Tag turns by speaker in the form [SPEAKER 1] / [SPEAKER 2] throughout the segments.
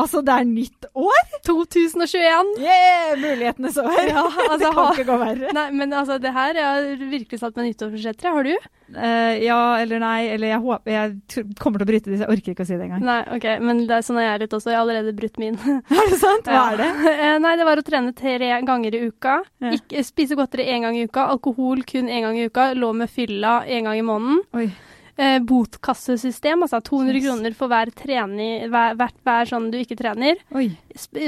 [SPEAKER 1] Altså, det er nytt år!
[SPEAKER 2] 2021!
[SPEAKER 1] Yeah, mulighetenes år!
[SPEAKER 2] Ja, altså,
[SPEAKER 1] det kan ikke gå verre.
[SPEAKER 2] Nei, men altså, det her Jeg har virkelig satt meg nyttårsforsetter. Har du?
[SPEAKER 1] Uh, ja eller nei, eller jeg håper Jeg kommer til å bryte disse, jeg orker ikke å si det engang.
[SPEAKER 2] Nei, ok, men det er sånn jeg er litt også. Jeg har allerede brutt min.
[SPEAKER 1] Er det sant? Hva er det?
[SPEAKER 2] Uh, Nei, det var å trene tre ganger i uka.
[SPEAKER 1] Ja.
[SPEAKER 2] Ikke, spise godteri én gang i uka. Alkohol kun én gang i uka. Lå med fylla én gang i måneden.
[SPEAKER 1] Oi.
[SPEAKER 2] Eh, botkassesystem, altså 200
[SPEAKER 1] Yes.
[SPEAKER 2] kroner for hver, trening, hver, hver, hver sånn du ikke trener.
[SPEAKER 1] Oi.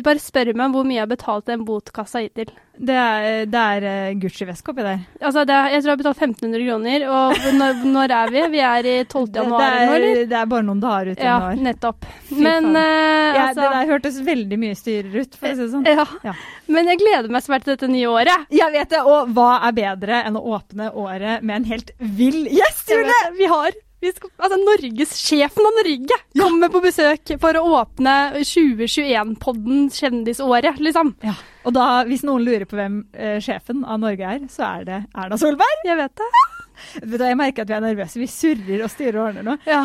[SPEAKER 2] Bare spør meg hvor mye jeg har betalt den botkassa hittil.
[SPEAKER 1] Det er, det er eh, Gucci-veske oppi der.
[SPEAKER 2] Altså, det er, jeg tror jeg har betalt 1500 kroner, og når, når er vi? Vi er i 12. Januar
[SPEAKER 1] det,
[SPEAKER 2] eller?
[SPEAKER 1] er, det er bare noen dager ut i
[SPEAKER 2] Ja,
[SPEAKER 1] januar.
[SPEAKER 2] nettopp. Men eh,
[SPEAKER 1] Ja,
[SPEAKER 2] altså
[SPEAKER 1] det der hørtes veldig mye styrere ut, for å si det sånn.
[SPEAKER 2] ja.
[SPEAKER 1] Ja.
[SPEAKER 2] Men jeg gleder meg svært til dette nye året.
[SPEAKER 1] Jeg vet det, og hva er bedre enn å åpne året med en helt vill gjest, Julie?
[SPEAKER 2] Vi har skal, altså Norges, Sjefen av Norge kommer på besøk for å åpne 2021-podden Kjendisåret, liksom.
[SPEAKER 1] Ja. Og da, hvis noen lurer på hvem eh, sjefen av Norge er, så er det Erna Solberg.
[SPEAKER 2] Jeg vet det.
[SPEAKER 1] Vet du, jeg merker at vi er nervøse. Vi surrer og styrer og ordner nå.
[SPEAKER 2] Ja.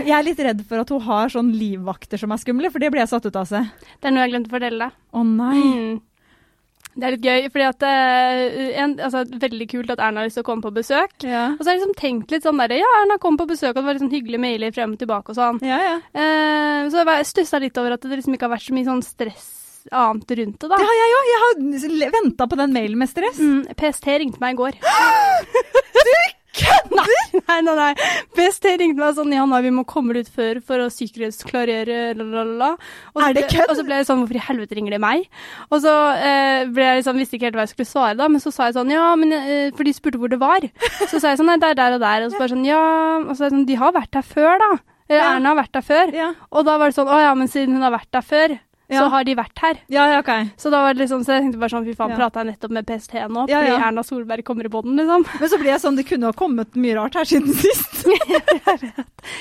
[SPEAKER 1] Jeg er litt redd for at hun har sånn livvakter som er skumle, for det ble jeg satt ut av seg.
[SPEAKER 2] Det er noe jeg glemte å fortelle deg.
[SPEAKER 1] Å nei.
[SPEAKER 2] Mm. Det er litt gøy, fordi at eh, en, altså, Veldig kult at Erna har lyst til å komme på besøk.
[SPEAKER 1] Ja.
[SPEAKER 2] Og så har jeg liksom tenkt litt sånn derre Ja, Erna kom på besøk, og det var liksom hyggelige mailer frem og tilbake og sånn.
[SPEAKER 1] Ja, ja.
[SPEAKER 2] Eh, så jeg stussa litt over at det liksom ikke har vært så mye sånn stress annet rundt det, da.
[SPEAKER 1] Det har jeg òg. Jeg har venta på den mailen med stress.
[SPEAKER 2] Mm, PST ringte meg i går. Nei, nei, nei, Best jeg ringte meg sånn Janna, vi må komme ut før for å sikkerhetsklarere la-la-la.
[SPEAKER 1] Er det kødd?
[SPEAKER 2] Og så ble jeg sånn, hvorfor i helvete ringer de meg? Og så eh, ble jeg liksom, visste ikke helt hva jeg skulle svare da, men så sa jeg sånn, ja, men eh, For de spurte hvor det var. Så sa jeg sånn, nei, det er der og der. Og så bare sånn, ja Og så sa jeg sånn, de har vært der før, da.
[SPEAKER 1] Ja.
[SPEAKER 2] Erna har vært der før.
[SPEAKER 1] Ja.
[SPEAKER 2] Og da var det sånn, å ja, men siden hun har vært der før,
[SPEAKER 1] Ja.
[SPEAKER 2] så har de vært her.
[SPEAKER 1] Ja, ja, okay.
[SPEAKER 2] Så da var det liksom, så jeg tenkte bare sånn, fy faen,
[SPEAKER 1] Ja.
[SPEAKER 2] prata jeg nettopp med PST nå? Fordi. Erna Solberg kommer i båten, liksom.
[SPEAKER 1] Men så blir jeg sånn, det kunne ha kommet mye rart her siden sist.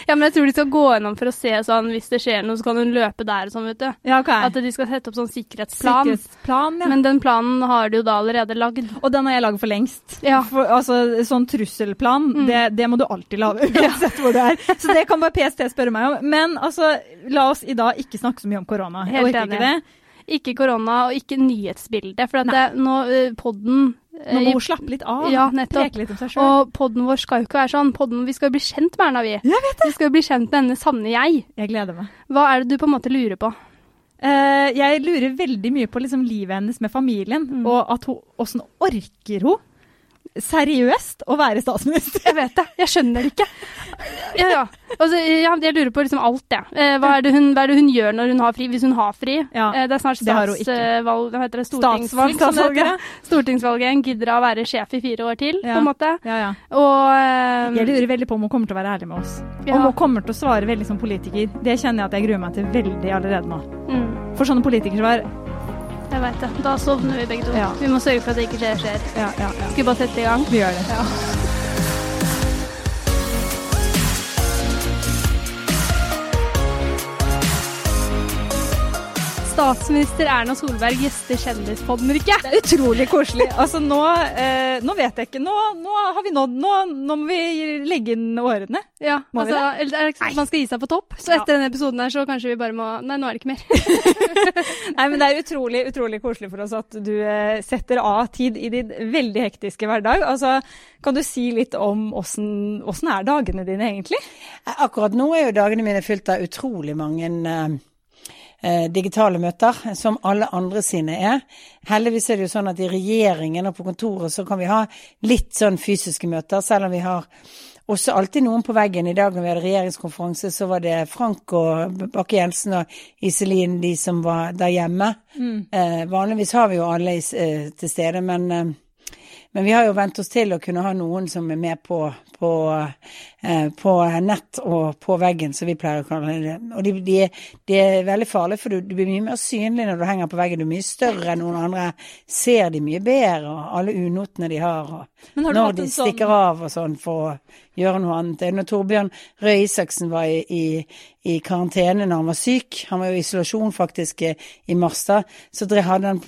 [SPEAKER 2] Ja, men jeg tror de skal gå gjennom for å se sånn, hvis det skjer noe, så kan hun løpe der og sånn, vet du.
[SPEAKER 1] Ja, okay.
[SPEAKER 2] At de skal sette opp sånn sikkerhetsplan.
[SPEAKER 1] Sikkerhetsplan, ja.
[SPEAKER 2] Men den planen har de jo da allerede lagd.
[SPEAKER 1] Og den har jeg lagd for lengst.
[SPEAKER 2] Ja.
[SPEAKER 1] For, altså, sånn trusselplan,
[SPEAKER 2] Mm.
[SPEAKER 1] det, det må du alltid lage, uansett hvor du er. Så det kan bare PST spørre meg om. Men altså, la oss i dag ikke snakke så mye om korona.
[SPEAKER 2] Helt
[SPEAKER 1] orker
[SPEAKER 2] enig.
[SPEAKER 1] ikke det.
[SPEAKER 2] Ikke korona og ikke nyhetsbildet, for at det, nå, eh, podden eh,
[SPEAKER 1] Nå må hun slappe litt av.
[SPEAKER 2] Ja, nettopp.
[SPEAKER 1] Litt.
[SPEAKER 2] Og podden vår skal jo ikke være sånn. Podden, vi skal jo bli kjent med Erna, vi.
[SPEAKER 1] Jeg vet
[SPEAKER 2] Vi skal jo bli kjent med henne sanne jeg.
[SPEAKER 1] Jeg gleder meg.
[SPEAKER 2] Hva er det du på en måte lurer på?
[SPEAKER 1] Uh, jeg lurer veldig mye på liksom, livet hennes med familien,
[SPEAKER 2] Mm.
[SPEAKER 1] og at hun, åssen orker hun seriøst å være statsminister?
[SPEAKER 2] Jeg vet det. Jeg skjønner det ikke. Ja, ja. Altså, ja jeg lurer på liksom alt, jeg. Eh, hva, hva er det hun gjør når hun har fri, hvis hun har fri?
[SPEAKER 1] Ja,
[SPEAKER 2] Eh, det er snart statsvalg, hva heter det, stortingsvalg,
[SPEAKER 1] Statsvalg,
[SPEAKER 2] det. Stortingsvalget. Hun gidder å være sjef i fire år til, på en måte.
[SPEAKER 1] Ja, ja.
[SPEAKER 2] Og eh,
[SPEAKER 1] Jeg lurer veldig på om hun kommer til å være ærlig med oss.
[SPEAKER 2] Ja.
[SPEAKER 1] Om hun kommer til å svare veldig som politiker. Det kjenner jeg at jeg gruer meg til veldig allerede nå.
[SPEAKER 2] mm,
[SPEAKER 1] For sånne politikersvar
[SPEAKER 2] Jeg veit det. Da sovner vi begge to.
[SPEAKER 1] Ja.
[SPEAKER 2] Vi må sørge for at det ikke skjer. skjer.
[SPEAKER 1] Ja, ja, ja.
[SPEAKER 2] Skal vi bare sette i gang?
[SPEAKER 1] Vi gjør det.
[SPEAKER 2] Statsminister Erna Solberg gjester Kjendispodden, Rikke.
[SPEAKER 1] Det er utrolig koselig. Altså nå, eh, nå vet jeg ikke. Nå, nå har vi nådd nå, nå må vi legge inn årene.
[SPEAKER 2] Ja,
[SPEAKER 1] Må
[SPEAKER 2] altså, eller er det ikke sånn man skal gi seg på topp? Så
[SPEAKER 1] Ja.
[SPEAKER 2] etter denne episoden her, så kanskje vi bare må Nei, nå er det ikke mer.
[SPEAKER 1] Nei, men Det er utrolig utrolig koselig for oss at du eh, setter av tid i din veldig hektiske hverdag. Altså, Kan du si litt om åssen er dagene dine egentlig?
[SPEAKER 3] Akkurat nå er jo dagene mine fylt av utrolig mange eh, eh, digitale møter, som alle andre sine er. Heldigvis er det jo sånn at i regjeringen og på kontoret så kan vi ha litt sånn fysiske møter, selv om vi har også alltid noen på veggen. I dag når vi hadde regjeringskonferanse, så var det Frank og Bakke-Jensen og Iselin, de som var der hjemme. Eh, vanligvis har vi jo alle eh, til stede, men eh, men vi har jo vent oss til å kunne ha noen som er med på, på, eh, på nett og på veggen, som vi pleier å kalle det. Og det de, de er veldig farlig, for du, du blir mye mer synlig når du henger på veggen. Du er mye større enn noen andre. Ser de mye bedre, og alle unotene de har. Og når de
[SPEAKER 1] sånn-
[SPEAKER 3] stikker av og sånn for gjøre noe annet. Det er Når Torbjørn Røe Isaksen var i, i, i karantene når han var syk, han var jo i isolasjon faktisk eh, i mars da, så hadde han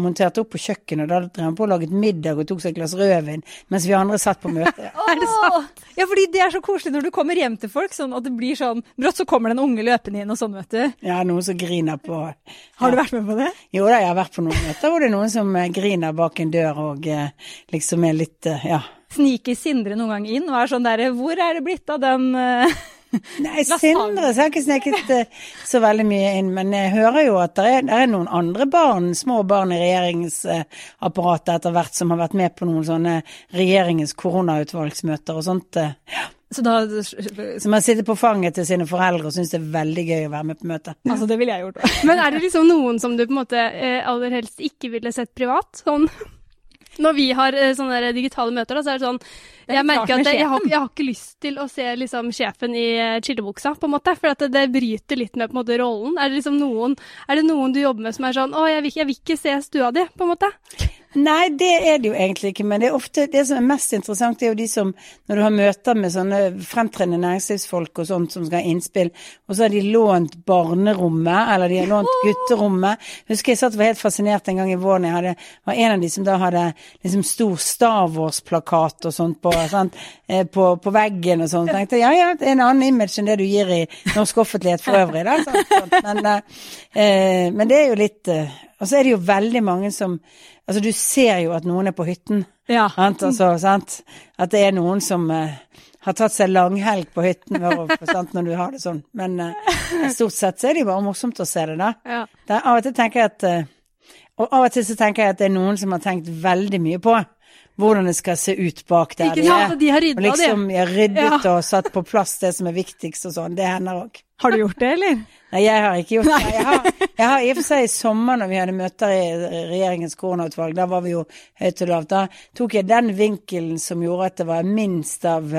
[SPEAKER 3] montert opp på kjøkkenet, og da drev han på og laget middag og tok seg et glass rødvin, mens vi andre satt på møte.
[SPEAKER 1] Er det sant? Ja, fordi det er så koselig når du kommer hjem til folk, sånn at det blir sånn Brått så kommer det en unge løpende inn og sånn, vet du.
[SPEAKER 3] Ja, noen som griner på
[SPEAKER 1] Har du vært med på det?
[SPEAKER 3] Jo da, jeg har vært på noen møter hvor det er noen som eh, griner bak en dør og eh, liksom er litt eh, Ja.
[SPEAKER 1] Sniker Sindre noen gang inn og er sånn derre Hvor er det blitt av den eh,
[SPEAKER 3] Nei, Sindre så har ikke sneket eh, så veldig mye inn, men jeg hører jo at det er, det er noen andre barn, små barn i regjeringsapparatet etter hvert som har vært med på noen sånne regjeringens koronautvalgsmøter og sånt. eh,
[SPEAKER 1] Så da
[SPEAKER 3] Som har sittet på fanget til sine foreldre og syns det er veldig gøy å være med på møtet.
[SPEAKER 1] Altså, det ville jeg gjort òg.
[SPEAKER 2] Men er det liksom noen som du på en måte aller helst ikke ville sett privat? Sånn når vi har eh, sånne digitale møter, da, så er det sånn Jeg merker at jeg, jeg, har, jeg har ikke lyst til å se liksom sjefen i eh, chillebuksa, på en måte. For at det, det bryter litt med måte rollen. Er det liksom noen, er det noen du jobber med som er sånn Å, jeg vil, jeg vil ikke se stua di, på en måte.
[SPEAKER 3] Nei, det er det jo egentlig ikke, men det er ofte det som er mest interessant, er jo de som Når du har møter med sånne fremtredende næringslivsfolk og sånt som skal ha innspill, og så har de lånt barnerommet, eller de har lånt gutterommet. Husker jeg satt og var helt fascinert en gang i våren. Jeg hadde, var en av de som da hadde liksom stor Star Wars-plakat og sånt på, sant, eh, på, på veggen og sånn. Tenkte ja ja, det er en annen image enn det du gir i norsk offentlighet for øvrig, da. Sant, sant. Men, eh, eh, men det er jo litt Og så er det jo veldig mange som Altså, du ser jo at noen er på hytten.
[SPEAKER 1] Ja.
[SPEAKER 3] Sant? Altså, sant? At det er noen som eh, har tatt seg langhelg på hytten når, sant, når du har det sånn. Men eh, stort sett så er det jo bare morsomt å se det, da.
[SPEAKER 2] Ja.
[SPEAKER 3] Er, av og til tenker jeg at eh, Og av og til så tenker jeg at det er noen som har tenkt veldig mye på hvordan det skal se ut bak der
[SPEAKER 2] Ikke sant? De har rydda
[SPEAKER 3] liksom jeg har ryddet
[SPEAKER 2] Ja.
[SPEAKER 3] og satt på plass det som er viktigst og sånn. Det hender òg.
[SPEAKER 1] Har du gjort det, eller?
[SPEAKER 3] Nei, jeg har ikke gjort det. Jeg har, jeg har i og for seg i sommer når vi hadde møter i regjeringens koronautvalg, da var vi jo høyt og lavt. Da tok jeg den vinkelen som gjorde at det var minst av,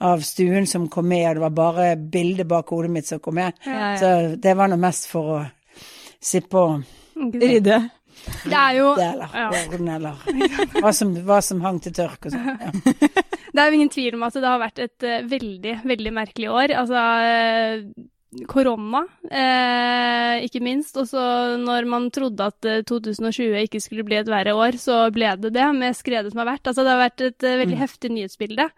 [SPEAKER 3] av stuen som kom med, og det var bare bildet bak hodet mitt som kom med.
[SPEAKER 1] Ja, ja.
[SPEAKER 3] Så det var nå mest for å slippe å
[SPEAKER 1] Rydde.
[SPEAKER 2] Det er jo
[SPEAKER 3] Deler,
[SPEAKER 2] ja.
[SPEAKER 3] ordne, hva som, hva som hang til tørk og sånn. Ja.
[SPEAKER 2] Det er jo ingen tvil om at det har vært et eh, veldig, veldig merkelig år. Altså eh, korona, eh, ikke minst. Og så når man trodde at eh, 2020 ikke skulle bli et verre år, så ble det det med skredet som har vært. Altså det har vært et eh, veldig heftig nyhetsbilde.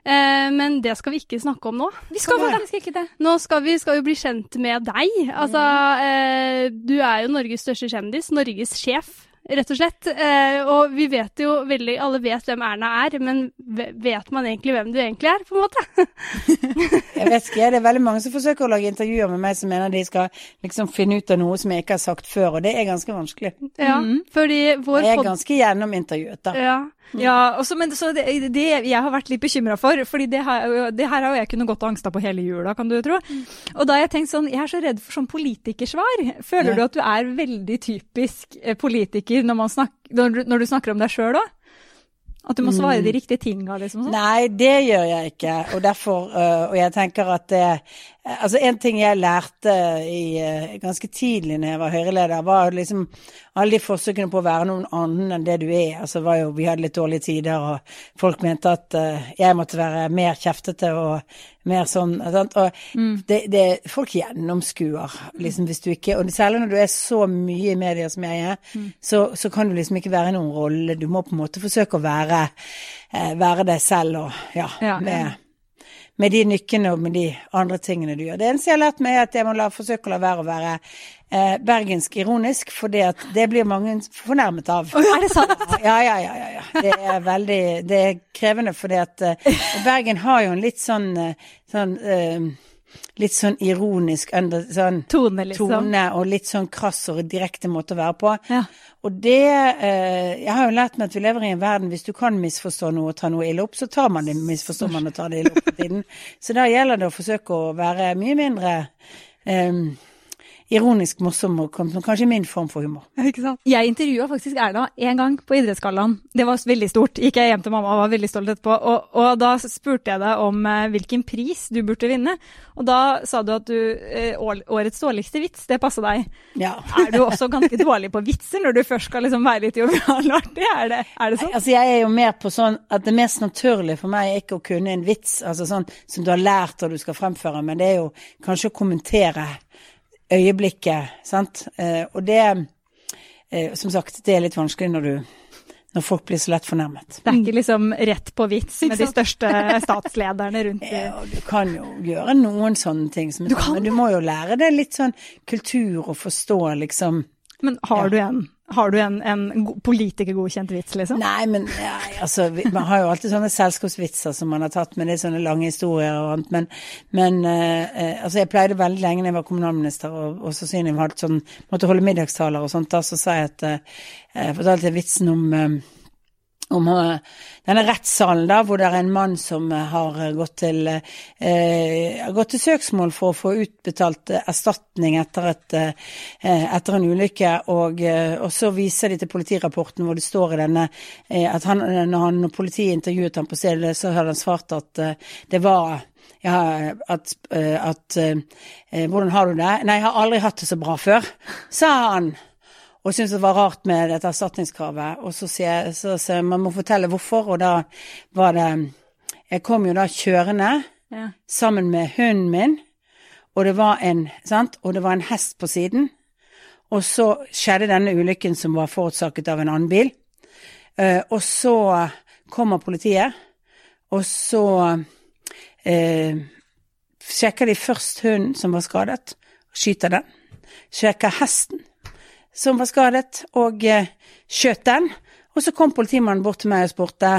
[SPEAKER 2] Eh, men det skal vi ikke snakke om nå.
[SPEAKER 1] Vi skal faktisk ikke det.
[SPEAKER 2] Nå skal vi skal jo bli kjent med deg. Altså, eh, du er jo Norges største kjendis. Norges sjef, rett og slett. Eh, og vi vet jo veldig Alle vet hvem Erna er, men vet man egentlig hvem du egentlig er, på en måte?
[SPEAKER 3] Jeg vet ikke, det er veldig mange som forsøker å lage intervjuer med meg som mener de skal liksom finne ut av noe som jeg ikke har sagt før, og det er ganske vanskelig.
[SPEAKER 2] Ja, fordi vår
[SPEAKER 3] Jeg er ganske gjennomintervjuet, da.
[SPEAKER 2] Ja.
[SPEAKER 1] Ja, også, men så det, det jeg har vært litt bekymra for, fordi det, har, det her har jo jeg kunnet gått og angsta på hele jula, kan du tro. Og da har jeg tenkt sånn, jeg er så redd for sånn politikersvar. Føler
[SPEAKER 3] Ja.
[SPEAKER 1] du at du er veldig typisk eh, politiker når, man snak, når, du, når du snakker om deg sjøl òg? At du må svare de riktige tinga, liksom? Sånn.
[SPEAKER 3] Nei, det gjør jeg ikke, og derfor øh, Og jeg tenker at det Altså, en ting jeg lærte i, øh, ganske tidlig når jeg var Høyre-leder, var liksom alle de forsøkene på å være noen annen enn det du er. Altså, var jo, vi hadde litt dårlige tider, og folk mente at uh, jeg måtte være mer kjeftete og mer sånn. Og det, det, folk gjennomskuer, liksom, hvis du ikke Og særlig når du er så mye i media som jeg er, så, så kan du liksom ikke være i noen rolle. Du må på en måte forsøke å være, uh, være deg selv og ja,
[SPEAKER 1] Ja.
[SPEAKER 3] med med de nykkene og med de andre tingene du gjør. Det eneste jeg har lært meg, er at jeg må la, forsøke å la være å være eh, bergensk ironisk, for det blir mange fornærmet av.
[SPEAKER 1] Er det sant?
[SPEAKER 3] Ja, ja, ja. ja, ja. Det er veldig Det er krevende, fordi at eh, Bergen har jo en litt sånn, eh, sånn eh, Litt sånn ironisk under, sånn
[SPEAKER 1] Tone, liksom.
[SPEAKER 3] tone og litt sånn krass og direkte måte å være på.
[SPEAKER 1] Ja.
[SPEAKER 3] Og det eh, Jeg har jo lært meg at vi lever i en verden hvis du kan misforstå noe og ta noe ille opp, så tar man det, misforstår man og tar det ille opp på tiden. Så da gjelder det å forsøke å være mye mindre eh, ironisk morsom og kanskje min form for humor.
[SPEAKER 2] Ikke sant?
[SPEAKER 1] Jeg intervjua faktisk Erna en gang på Idrettsgallaen. Det var veldig stort. Gikk jeg hjem til mamma og var veldig stolt etterpå. Og, og da spurte jeg deg om eh, hvilken pris du burde vinne. Og da sa du at du eh, Årets dårligste vits, det passa deg.
[SPEAKER 3] Ja.
[SPEAKER 1] Er du også ganske dårlig på vitser når du først skal liksom være litt jovial og artig? Er det, er det sånn?
[SPEAKER 3] Altså jeg er jo mer på sånn at det mest naturlige for meg er ikke å kunne en vits, altså sånn som du har lært og du skal fremføre, men det er jo kanskje å kommentere øyeblikket, sant. Eh, og det, eh, som sagt, det er litt vanskelig når du når folk blir så lett fornærmet.
[SPEAKER 1] Det er ikke liksom rett på vits med de største statslederne rundt i
[SPEAKER 3] Ja, du kan jo gjøre noen sånne ting,
[SPEAKER 1] Du
[SPEAKER 3] sånn, men du må jo lære deg litt sånn kultur og forstå liksom.
[SPEAKER 1] Men har du en, har du en, en go- politikergodkjent vits, liksom?
[SPEAKER 3] Nei, men ja, altså, man har jo alltid sånne selskapsvitser som man har tatt med er sånne lange historier og annet, men, men eh, eh, altså jeg pleide veldig lenge da jeg var kommunalminister og, og hadde sånn, måtte holde middagstaler og sånt, da så sa jeg at eh, jeg fortalte vitsen om eh, om eh, denne rettssalen da, hvor det er en mann som eh, har gått til, eh, gått til søksmål for å få utbetalt eh, erstatning etter, et, eh, etter en ulykke, og, eh, og så viser de til politirapporten hvor det står i denne at han, når, han, når politiet intervjuet ham på stedet, så hadde han svart at det var ja, at, at Hvordan har du det? Nei, jeg har aldri hatt det så bra før, sa han og syntes det var rart med dette erstatningskravet. Og så sier så, sier man må fortelle hvorfor, og da var det Jeg kom jo da kjørende
[SPEAKER 1] Ja.
[SPEAKER 3] sammen med hunden min, og det var en, sant? Og det var en hest på siden. Og så skjedde denne ulykken som var forårsaket av en annen bil. Eh, og så kommer politiet, og så eh, sjekker de først hunden som var skadet, skyter den. Sjekker hesten som var skadet, og eh, skjøt den. Og så kom politimannen bort til meg og spurte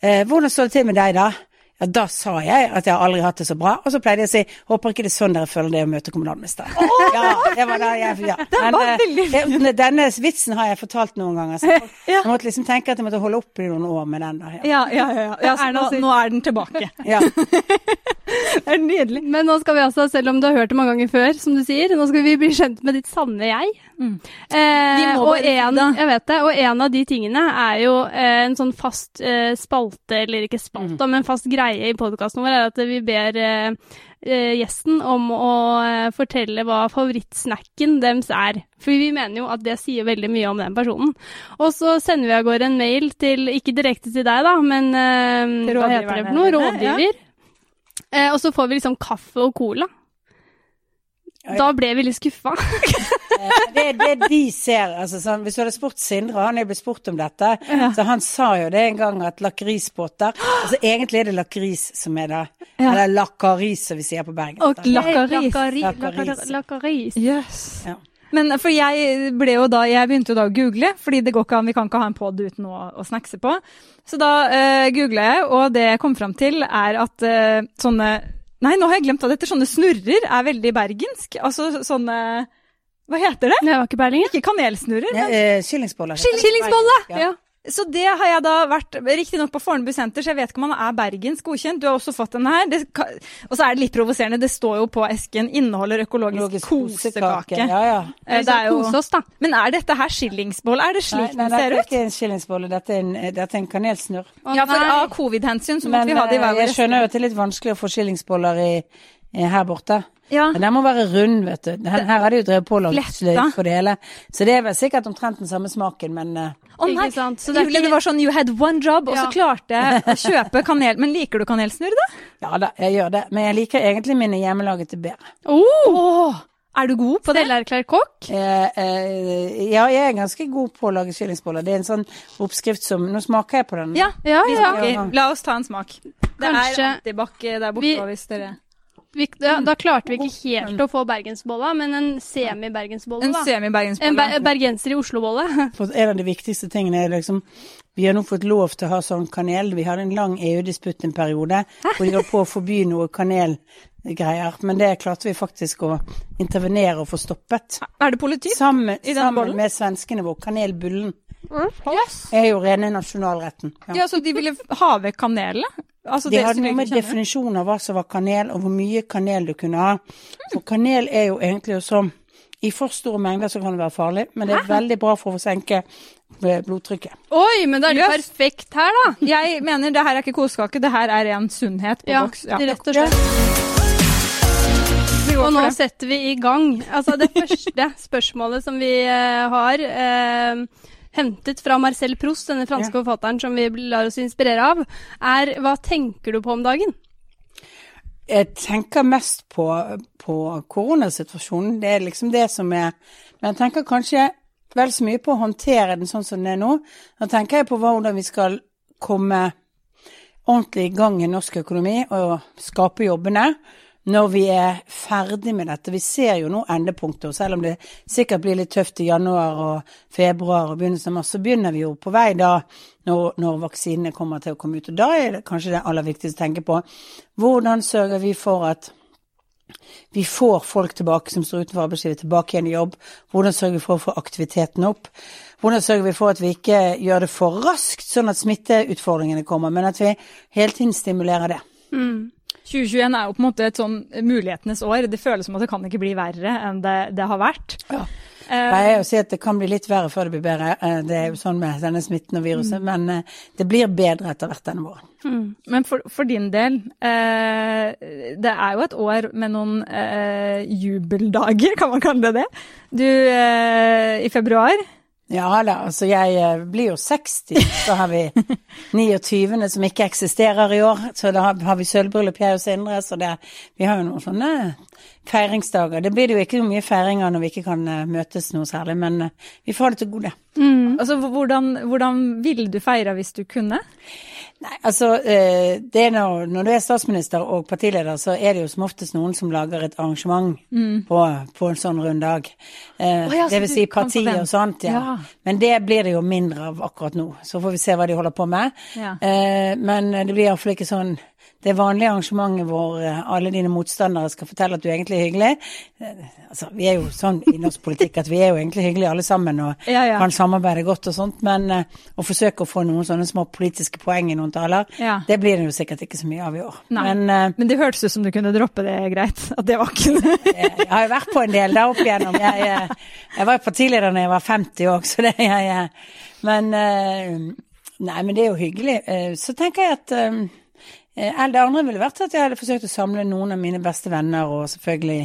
[SPEAKER 3] eh, hvordan står det til med deg da? Ja, da sa jeg at jeg aldri har hatt det så bra, og så pleide jeg å si håper ikke det er sånn dere føler det å møte kommunalministeren. Ja, det var da jeg, ja. Men,
[SPEAKER 1] var
[SPEAKER 3] eh, denne vitsen har jeg fortalt noen ganger, så jeg,
[SPEAKER 1] Ja.
[SPEAKER 3] jeg måtte liksom tenke at jeg måtte holde opp i noen år med den da. Ja.
[SPEAKER 1] Ja, ja, ja. ja. ja så nå, nå er den tilbake.
[SPEAKER 3] Ja.
[SPEAKER 1] Det er nydelig.
[SPEAKER 2] Men nå skal vi altså, selv om du har hørt det mange ganger før, som du sier, nå skal vi bli kjent med ditt sanne jeg.
[SPEAKER 1] Mm.
[SPEAKER 2] Eh,
[SPEAKER 1] Vi må
[SPEAKER 2] og en, jeg vet det, og en av de tingene er jo eh, en sånn fast eh, spalte, eller ikke spalte, men fast greie i podkasten vår, er at vi ber eh, eh, gjesten om å eh, fortelle hva favorittsnacken deres er. For vi mener jo at det sier veldig mye om den personen. Og så sender vi av gårde en mail til, ikke direkte til deg da, men hva heter det for noe?
[SPEAKER 1] rådgiver. ja.
[SPEAKER 2] Eh, og så får vi liksom kaffe og cola. Da ble vi litt skuffa.
[SPEAKER 3] Eh, Det er det de ser. Altså, sånn, hvis du hadde spurt Sindre, han er jo blitt spurt om dette, så han sa jo det en gang at lakrisbåter Altså egentlig er det lakris som er det.
[SPEAKER 1] Ja.
[SPEAKER 3] Eller lakaris, som vi sier på Bergen.
[SPEAKER 1] Og Lakaris.
[SPEAKER 2] Lakaris.
[SPEAKER 3] lakaris.
[SPEAKER 2] lakaris. Lakkaris.
[SPEAKER 1] Yes.
[SPEAKER 3] Ja.
[SPEAKER 1] Men for jeg ble jo da, jeg begynte jo da å google, fordi det går ikke an, vi kan ikke ha en pod uten å, å snackse på. Så da uh, googla jeg, og det jeg kom fram til er at uh, sånne Nei, nå har jeg glemt hva det heter. Sånne snurrer er veldig bergensk. Altså sånne Hva heter det?
[SPEAKER 2] Det var ikke Berlingen?
[SPEAKER 1] Ikke kanelsnurrer.
[SPEAKER 3] Ja,
[SPEAKER 1] men-
[SPEAKER 3] eh, Skillingsboller.
[SPEAKER 1] Skillingsbolle!
[SPEAKER 3] Ja.
[SPEAKER 1] Ja. Så det har jeg da vært, riktignok på Fornebu senter, så jeg vet ikke om han er bergensk godkjent. Du har også fått denne her. Det, og så er det litt provoserende, det står jo på esken 'inneholder økologisk
[SPEAKER 3] Økologisk
[SPEAKER 1] kosekake'.
[SPEAKER 3] Ja, ja.
[SPEAKER 1] Eh, Det er jo,
[SPEAKER 2] Kose oss, da.
[SPEAKER 1] men er dette her skillingsbolle? Er det
[SPEAKER 3] Nei,
[SPEAKER 1] slik
[SPEAKER 3] nei,
[SPEAKER 1] den
[SPEAKER 3] dette
[SPEAKER 1] ser
[SPEAKER 3] er ikke en skillingsbolle, dette er en, dette er en kanelsnurr.
[SPEAKER 2] Å,
[SPEAKER 1] Ja, for av covid-hensyn så
[SPEAKER 3] Men
[SPEAKER 1] måtte vi ha det i
[SPEAKER 3] eh,
[SPEAKER 1] hver vår
[SPEAKER 3] jeg skjønner jo at det er litt vanskelig å få skillingsboller i, i her borte.
[SPEAKER 1] Ja.
[SPEAKER 3] Men den må være rund, vet du. Den, her har de jo drevet på å lage
[SPEAKER 1] Fletta.
[SPEAKER 3] for det hele. Så det er vel sikkert omtrent den samme smaken, men
[SPEAKER 1] Å nei,
[SPEAKER 2] sant, så det er
[SPEAKER 1] Julie, det var sånn you had one job, og så klarte jeg å kjøpe kanel. Men liker du kanelsnurr, da?
[SPEAKER 3] ja da, jeg gjør det. Men jeg liker egentlig mine hjemmelagete bedre.
[SPEAKER 2] Oh,
[SPEAKER 1] Åh, er du god på det?
[SPEAKER 2] Selverklært kokk?
[SPEAKER 3] Eh, eh, ja, jeg er ganske god på å lage skillingsboller. Det er en sånn oppskrift som Nå smaker jeg på den.
[SPEAKER 1] Ja,
[SPEAKER 2] Ja, ja.
[SPEAKER 1] Okay. La oss ta en smak. Det
[SPEAKER 2] Kanskje-
[SPEAKER 1] er antibac der borte,
[SPEAKER 2] Vi-
[SPEAKER 1] hvis dere
[SPEAKER 2] Vi, da, da klarte vi ikke helt å få bergensbolla, men en semi-bergensbolle,
[SPEAKER 1] En
[SPEAKER 2] da. En
[SPEAKER 1] semi-bergensbolle.
[SPEAKER 2] ber bergenser i Oslo-bolle.
[SPEAKER 3] En av de viktigste tingene er liksom Vi har nå fått lov til å ha sånn kanel. Vi hadde en lang EU-disputt en periode hvor de holdt på å forby noe kanelgreier. Men det klarte vi faktisk å intervenere og få stoppet.
[SPEAKER 1] Er det politi?
[SPEAKER 3] Sammen,
[SPEAKER 1] I den
[SPEAKER 3] sammen med svenskene hvor kanelbullen
[SPEAKER 1] Yes.
[SPEAKER 3] er jo rene nasjonalretten. Ja.
[SPEAKER 1] Ja, så de ville ha vekk kanelet? Altså
[SPEAKER 3] De
[SPEAKER 1] det
[SPEAKER 3] hadde noe med definisjonen av hva som var kanel, og hvor mye kanel du kunne ha. For kanel er jo egentlig også I for store mengder så kan det være farlig, men det er veldig bra for å senke blodtrykket.
[SPEAKER 2] Oi, men da er det
[SPEAKER 1] yes.
[SPEAKER 2] perfekt her, da.
[SPEAKER 1] Jeg mener det her er ikke kosekake, det her er ren sunnhet på
[SPEAKER 2] Ja,
[SPEAKER 1] boks. Ja.
[SPEAKER 2] rett og slett. Og nå setter vi i gang. Altså, det første spørsmålet som vi eh, har eh, hentet fra Marcel Proust, denne franske
[SPEAKER 3] Ja.
[SPEAKER 2] forfatteren som vi lar oss inspirere av, er hva tenker du på om dagen?
[SPEAKER 3] Jeg tenker mest på, på koronasituasjonen. Det er liksom det som er Men jeg tenker kanskje vel så mye på å håndtere den sånn som den er nå. Da tenker jeg på hvordan vi skal komme ordentlig i gang i norsk økonomi og skape jobbene når vi er ferdig med dette. Vi ser jo nå endepunktet, og selv om det sikkert blir litt tøft i januar og februar og begynnelsen av mars, så begynner vi jo på vei da når, når vaksinene kommer til å komme ut. Og da er det kanskje det aller viktigste å tenke på. Hvordan sørger vi for at vi får folk tilbake som står utenfor arbeidslivet, tilbake igjen i jobb. Hvordan sørger vi for å få aktiviteten opp? Hvordan sørger vi for at vi ikke gjør det for raskt, sånn at smitteutfordringene kommer, men at vi hele tiden stimulerer det.
[SPEAKER 2] Mm.
[SPEAKER 1] 2021 er jo på en måte et sånn mulighetenes år. Det føles som at det kan ikke bli verre enn det, det har vært.
[SPEAKER 3] Ja.
[SPEAKER 1] Eh,
[SPEAKER 3] Jeg pleier å si at det kan bli litt verre før det blir bedre. Eh, Det er jo sånn med denne smitten og viruset, men eh, det blir bedre etter hvert denne våren.
[SPEAKER 2] Mm.
[SPEAKER 1] men for, for din del, eh, det er jo et år med noen eh, jubeldager, kan man kalle det det. Du, eh, i februar
[SPEAKER 3] Ja da, altså jeg eh, blir jo 60, så har vi 29. som ikke eksisterer i år. Så da har, vi sølvbryllup, jeg og Sindre, så det, vi har jo noen sånne feiringsdager. Det blir det jo ikke mye feiringer når vi ikke kan eh, møtes noe særlig, men eh, vi får ha det til gode.
[SPEAKER 2] Mm.
[SPEAKER 1] Altså, hvordan, hvordan ville du feire hvis du kunne?
[SPEAKER 3] Nei, altså eh, det når, når du er statsminister og partileder, så er det jo som oftest noen som lager et arrangement på, på en sånn rund dag. Eh,
[SPEAKER 1] Å ja,
[SPEAKER 3] det vil si parti og sånt, ja.
[SPEAKER 1] Ja.
[SPEAKER 3] Men det blir det jo mindre av akkurat nå. Så får vi se hva de holder på med.
[SPEAKER 1] Ja.
[SPEAKER 3] Eh, men det blir iallfall ikke sånn det vanlige arrangementet hvor eh, alle dine motstandere skal fortelle at du egentlig er hyggelig. Eh, altså, vi er jo sånn i norsk politikk at vi er jo egentlig hyggelige alle sammen og
[SPEAKER 1] Ja, ja.
[SPEAKER 3] kan samarbeide godt og sånt, men eh, å forsøke å få noen sånne små politiske poeng i noen taler,
[SPEAKER 1] Ja.
[SPEAKER 3] det blir det jo sikkert ikke så mye av i år. Men
[SPEAKER 1] Men det hørtes ut som du kunne droppe det greit. At det var ikke
[SPEAKER 3] jeg har jo vært på en del der opp igjennom. Jeg, jeg, jeg var jo partileder da jeg var 50 òg, så det jeg eh, Men Nei, men det er jo hyggelig. Så tenker jeg at det andre ville vært at jeg hadde forsøkt å samle noen av mine beste venner, og selvfølgelig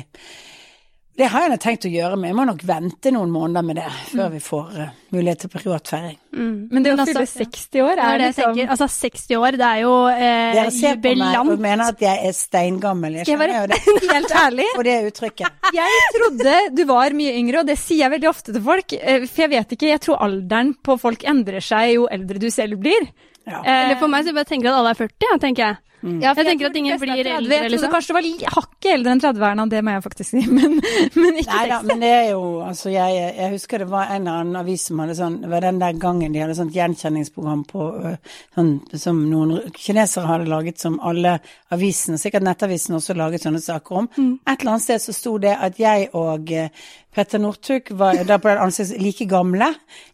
[SPEAKER 3] Det har jeg nå tenkt å gjøre, men jeg må nok vente noen måneder med det før vi får uh, mulighet til privatfeiring.
[SPEAKER 2] Mm.
[SPEAKER 1] Men det å fylle
[SPEAKER 2] altså-
[SPEAKER 1] 60 år
[SPEAKER 2] er
[SPEAKER 1] er
[SPEAKER 2] det jeg
[SPEAKER 1] liksom
[SPEAKER 2] tenker. Altså 60 år, det er jo eh,
[SPEAKER 3] Dere ser på meg og mener at jeg er steingammel. Jeg skjønner jo det.
[SPEAKER 1] Helt ærlig.
[SPEAKER 3] Og det uttrykket.
[SPEAKER 1] Jeg trodde du var mye yngre, og det sier jeg veldig ofte til folk. eh, For jeg vet ikke, jeg tror alderen på folk endrer seg jo eldre du selv blir.
[SPEAKER 3] Ja.
[SPEAKER 2] Eller for meg så jeg bare tenker at alle er 40, tenker jeg.
[SPEAKER 1] Ja, jeg,
[SPEAKER 2] Jeg tenker at ingen blir
[SPEAKER 1] 30.
[SPEAKER 2] eldre,
[SPEAKER 1] trodde
[SPEAKER 2] liksom.
[SPEAKER 1] kanskje det var hakket eldre enn 30-erne, det må jeg faktisk si, men, men ikke
[SPEAKER 3] Nei da, men det er jo Altså, jeg, jeg husker det var en eller annen avis som hadde sånn Det var den der gangen de hadde sånt gjenkjenningsprogram på sånn som noen kinesere hadde laget som alle avisene, sikkert Nettavisen også laget sånne saker om. Et eller annet sted så sto det at jeg og Petter Northug var da på den ansikts like gamle.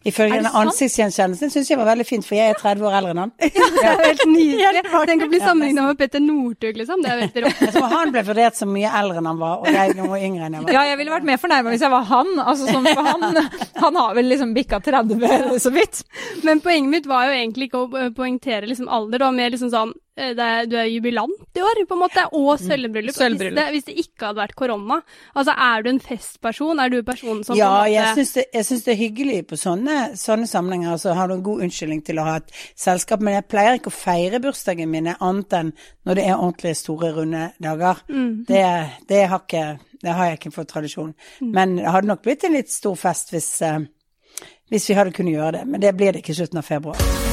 [SPEAKER 3] Ifølge den ansiktsgjenkjennelsen syns jeg var veldig fint, for jeg er 30 år eldre enn han.
[SPEAKER 2] Er helt nydelig. Tenk å bli
[SPEAKER 3] Ja,
[SPEAKER 2] sammenligna med Petter Northug, liksom. Det er veldig rått.
[SPEAKER 3] Jeg tror han ble vurdert som mye eldre enn han var, og jeg noe yngre enn jeg var.
[SPEAKER 1] Ja, jeg ville vært mer fornærma hvis jeg var han. Altså, sånn, for han, han har vel liksom bikka 30 så vidt.
[SPEAKER 2] Men poenget mitt var jo egentlig ikke å poengtere liksom alder, var mer liksom sånn er, Du er jubilant i år, på en måte, og sølvbryllup.
[SPEAKER 1] Sølvbryllup.
[SPEAKER 2] Hvis, det- hvis det ikke hadde vært korona, altså er du en festperson? Er du personen som
[SPEAKER 3] Ja, jeg syns det, det er hyggelig på sånne, sånne sammenhenger. Altså har du en god unnskyldning til å ha et selskap. Men jeg pleier ikke å feire bursdagen mine annet enn når det er ordentlig store, runde dager.
[SPEAKER 2] Mm.
[SPEAKER 3] Det, det, har ikke, det har jeg ikke fått tradisjon.
[SPEAKER 2] Mm.
[SPEAKER 3] Men det hadde nok blitt en litt stor fest hvis, eh, hvis vi hadde kunnet gjøre det. Men det blir det ikke i slutten av februar.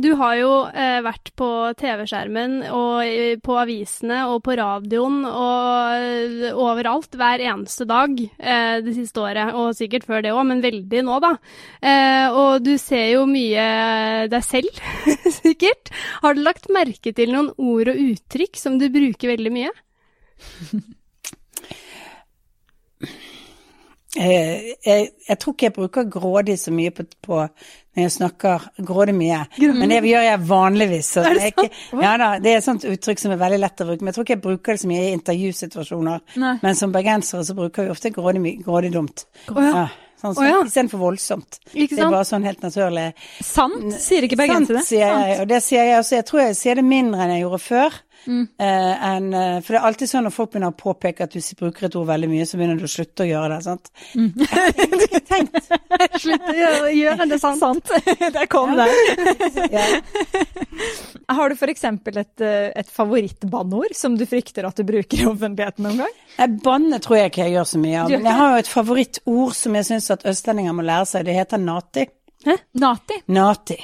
[SPEAKER 2] Du har jo eh, vært på TV-skjermen og eh, på avisene og på radioen og eh, overalt hver eneste dag det siste året, og sikkert før det òg, men veldig nå, da. Og du ser jo mye deg selv, sikkert. Har du lagt merke til noen ord og uttrykk som du bruker veldig mye?
[SPEAKER 3] Eh, jeg, jeg tror ikke jeg bruker grådig så mye på, på når jeg snakker grådig mye. Men det gjør jeg vanligvis. Så det, er ikke, ja, da, det er et sånt uttrykk som er veldig lett å bruke. Men jeg tror ikke jeg bruker det så mye i intervjusituasjoner.
[SPEAKER 1] Nei.
[SPEAKER 3] Men som bergensere så bruker vi ofte grådig, grådig dumt.
[SPEAKER 2] Oh, ja.
[SPEAKER 3] sånn,
[SPEAKER 2] Å ja.
[SPEAKER 3] Istedenfor voldsomt.
[SPEAKER 2] Ikke
[SPEAKER 3] Det er bare sånn helt naturlig.
[SPEAKER 1] Sant, sier ikke bergensere.
[SPEAKER 3] Sant, sier jeg. Og det sier jeg også. Jeg tror jeg sier det mindre enn jeg gjorde før. Eh, En, eh, for det er alltid sånn når folk begynner å påpeke at du bruker et ord veldig mye, så begynner du å slutte å gjøre det. sant? Tenkt.
[SPEAKER 2] Slutt å gjøre, gjøre det sant.
[SPEAKER 1] Sant. Der kom det.
[SPEAKER 3] Ja.
[SPEAKER 1] Har du f.eks. et, eh, et favorittbanneord som du frykter at du bruker i offentligheten noen gang?
[SPEAKER 3] Banne tror jeg ikke jeg gjør så mye av. Men jeg har jo et favorittord som jeg syns at østlendinger må lære seg. Det heter nati.
[SPEAKER 1] Nati.
[SPEAKER 3] Nati.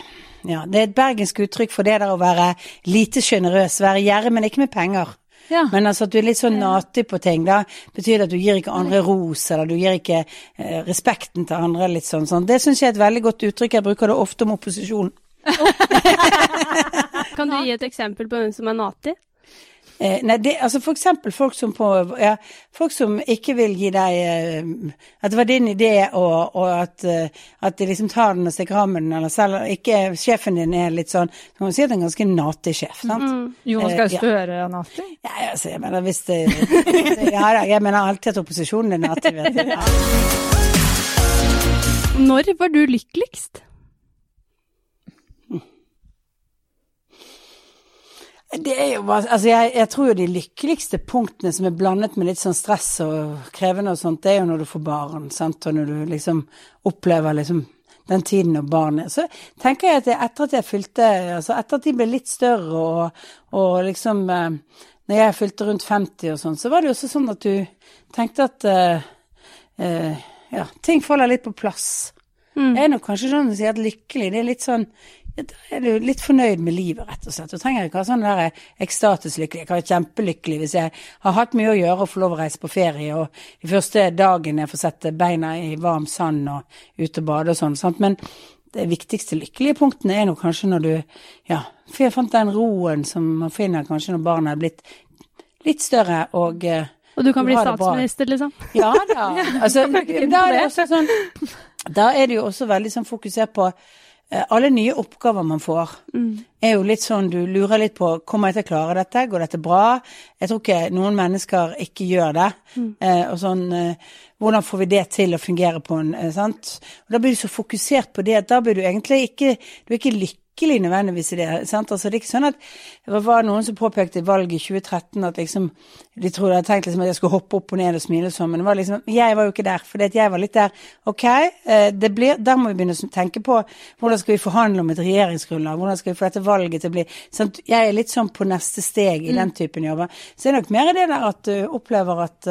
[SPEAKER 3] Ja, Det er et bergensk uttrykk for det der å være lite sjenerøs. Være gjerrig, men ikke med penger.
[SPEAKER 1] Ja.
[SPEAKER 3] Men altså at du er litt sånn natig på ting, da betyr det at du gir ikke andre ros, eller du gir ikke eh, respekten til andre, litt sånn. sånn. Det syns jeg er et veldig godt uttrykk. Jeg bruker det ofte om opposisjon.
[SPEAKER 2] Kan du gi et eksempel på hvem som er nati?
[SPEAKER 3] Eh, nei, det, altså for eksempel folk som på ja, Folk som ikke vil gi deg eh, At det var din idé, og, og at, eh, at de liksom tar den og stikker av med den, eller selv ikke sjefen din er litt sånn Så kan man si at det er en ganske natig sjef, sant?
[SPEAKER 1] Jonas
[SPEAKER 3] Eh,
[SPEAKER 1] Gahr
[SPEAKER 3] ja.
[SPEAKER 1] Støre er nati?
[SPEAKER 3] Ja, altså, jeg mener hvis det Ja da, jeg mener alltid at opposisjonen er nati, vet du. Ja.
[SPEAKER 2] Når var du lykkeligst?
[SPEAKER 3] Det er jo bare, altså jeg, jeg tror jo de lykkeligste punktene som er blandet med litt sånn stress og krevende og sånt, det er jo når du får barn, sant, og når du liksom opplever liksom den tiden når barnet Så tenker jeg at jeg, etter at jeg fylte Altså etter at de ble litt større og, og liksom eh, Når jeg fylte rundt 50 og sånn, så var det jo også sånn at du tenkte at eh, eh, Ja, ting faller litt på plass. Jeg er nok kanskje sånn å si at lykkelig, det er litt sånn Da er du litt fornøyd med livet, rett og slett. Du trenger ikke ha sånn der ekstatuslykkelig. Jeg kan være kjempelykkelig hvis jeg har hatt mye å gjøre og får lov å reise på ferie, og de første dagene jeg får sette beina i varm sand og ut og bade og sånn. sant? Men det viktigste lykkelige punktene er nå kanskje når du Ja, for jeg fant den roen som man finner kanskje når barna er blitt litt større og eh,
[SPEAKER 2] Og du kan
[SPEAKER 3] Du
[SPEAKER 2] bli statsminister, liksom?
[SPEAKER 3] ja da. Altså, da er sånn Da er det jo også veldig sånn fokusert på eh, alle nye oppgaver man får, er jo litt sånn du lurer litt på Kommer jeg til å klare dette? Går dette bra? Jeg tror ikke noen mennesker ikke gjør det. Eh, og sånn eh, Hvordan får vi det til å fungere på en eh, sant? Og da blir du så fokusert på det at da blir du egentlig ikke Du er ikke lykkelig nødvendigvis i det. sant? Altså, det er ikke sånn at Det var noen som påpekte i valget i 2013 at liksom de trodde jeg hadde tenkt liksom at jeg skulle hoppe opp og ned og smile sånn, men det var liksom Jeg var jo ikke der, at jeg var litt der. Ok, eh, det blir, der må vi begynne å tenke på hvordan skal vi forhandle om et regjeringsgrunnlag, hvordan skal vi få dette valget til å bli sant? Jeg er litt sånn på neste steg i den typen jobber. Så det er nok mer det der at du opplever at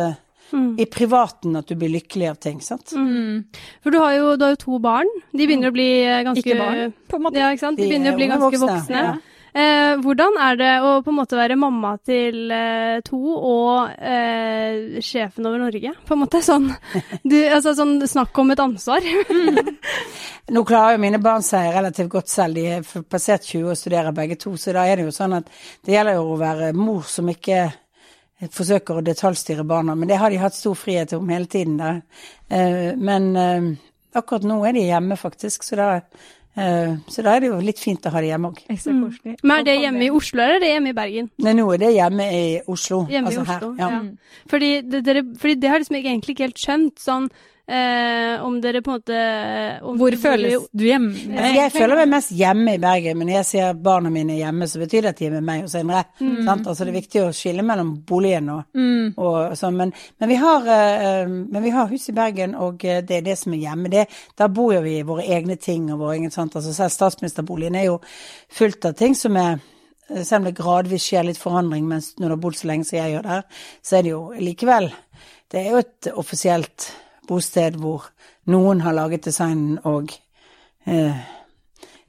[SPEAKER 3] eh, i privaten at du blir lykkelig av ting, sant.
[SPEAKER 2] For du har jo, du har jo to barn. De begynner å bli eh, ganske
[SPEAKER 1] Ikke barn, på en måte.
[SPEAKER 2] Ja, ikke sant? De begynner
[SPEAKER 3] er
[SPEAKER 2] å bli ganske
[SPEAKER 3] voksne,
[SPEAKER 2] voksne.
[SPEAKER 3] ja.
[SPEAKER 2] Eh, hvordan er det å på en måte være mamma til eh, to og eh, sjefen over Norge, på en måte? Sånn, du, altså, sånn snakk om et ansvar.
[SPEAKER 3] Nå klarer jo mine barn seg relativt godt selv, de er passert 20 og studerer begge to, så da er det jo sånn at det gjelder jo å være mor som ikke forsøker å detaljstyre barna, men det har de hatt stor frihet om hele tiden. Da. Eh, Men eh, akkurat nå er de hjemme, faktisk, så da, eh, så da er det jo litt fint å ha de hjemme òg.
[SPEAKER 1] Mm.
[SPEAKER 2] Men er det hjemme i Oslo, eller er det hjemme i Bergen?
[SPEAKER 3] Nei, nå er det hjemme i Oslo.
[SPEAKER 2] Hjemme
[SPEAKER 3] altså
[SPEAKER 2] i Oslo,
[SPEAKER 3] her. Ja.
[SPEAKER 2] ja. Fordi, det, dere, fordi det har jeg liksom egentlig ikke helt skjønt, sånn eh, om dere på en måte om
[SPEAKER 1] Hvor
[SPEAKER 2] dere bor
[SPEAKER 1] føles du hjemme?
[SPEAKER 3] Altså, Jeg føler meg mest hjemme i Bergen, men når jeg sier barna mine er hjemme, så betyr det at de er med meg og Sindre. Mm. Altså, det er viktig å skille mellom boligen og, og sånn. Men, men, vi har, eh, men vi har hus i Bergen, og eh, det er det som er hjemme. Det, da bor jo vi i våre egne ting og våre egne sant? Altså, Selv statsministerboligen er jo fullt av ting som er selv om det gradvis skjer litt forandring mens når du har bodd så lenge som jeg gjør der, så er det jo likevel Det er jo et offisielt bosted hvor noen har laget designen og eh,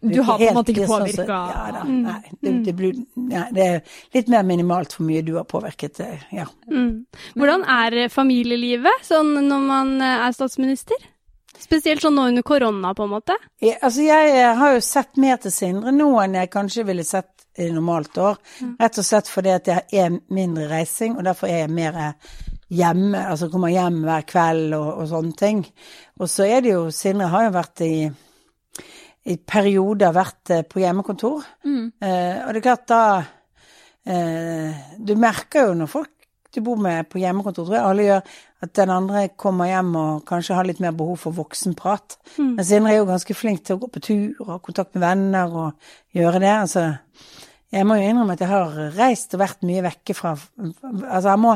[SPEAKER 1] Du har på en måte ikke
[SPEAKER 3] påvirka sånn Ja da. Nei, det, det, blir, nei, det er litt mer minimalt hvor mye du har påvirket. eh, Ja.
[SPEAKER 2] Mm. Hvordan er familielivet sånn når man eh, er statsminister? Spesielt sånn nå under korona, på en måte.
[SPEAKER 3] Ja, altså jeg eh, har jo sett mer til Sindre nå enn jeg kanskje ville sett i normalt år. Rett og slett fordi at jeg er mindre reising, og derfor er jeg mer eh, hjemme. Altså kommer hjem hver kveld og, og sånne ting. Og så er det jo Sindre har jo vært i i perioder vært eh, på hjemmekontor. Eh, og det er klart da eh, Du merker jo når folk du bor med på hjemmekontor, tror jeg alle gjør, at den andre kommer hjem og kanskje har litt mer behov for voksenprat. Men Sindre er jo ganske flink til å gå på tur og ha kontakt med venner og gjøre det. Altså, jeg må jo innrømme at jeg har reist og vært mye vekke fra Altså, jeg må,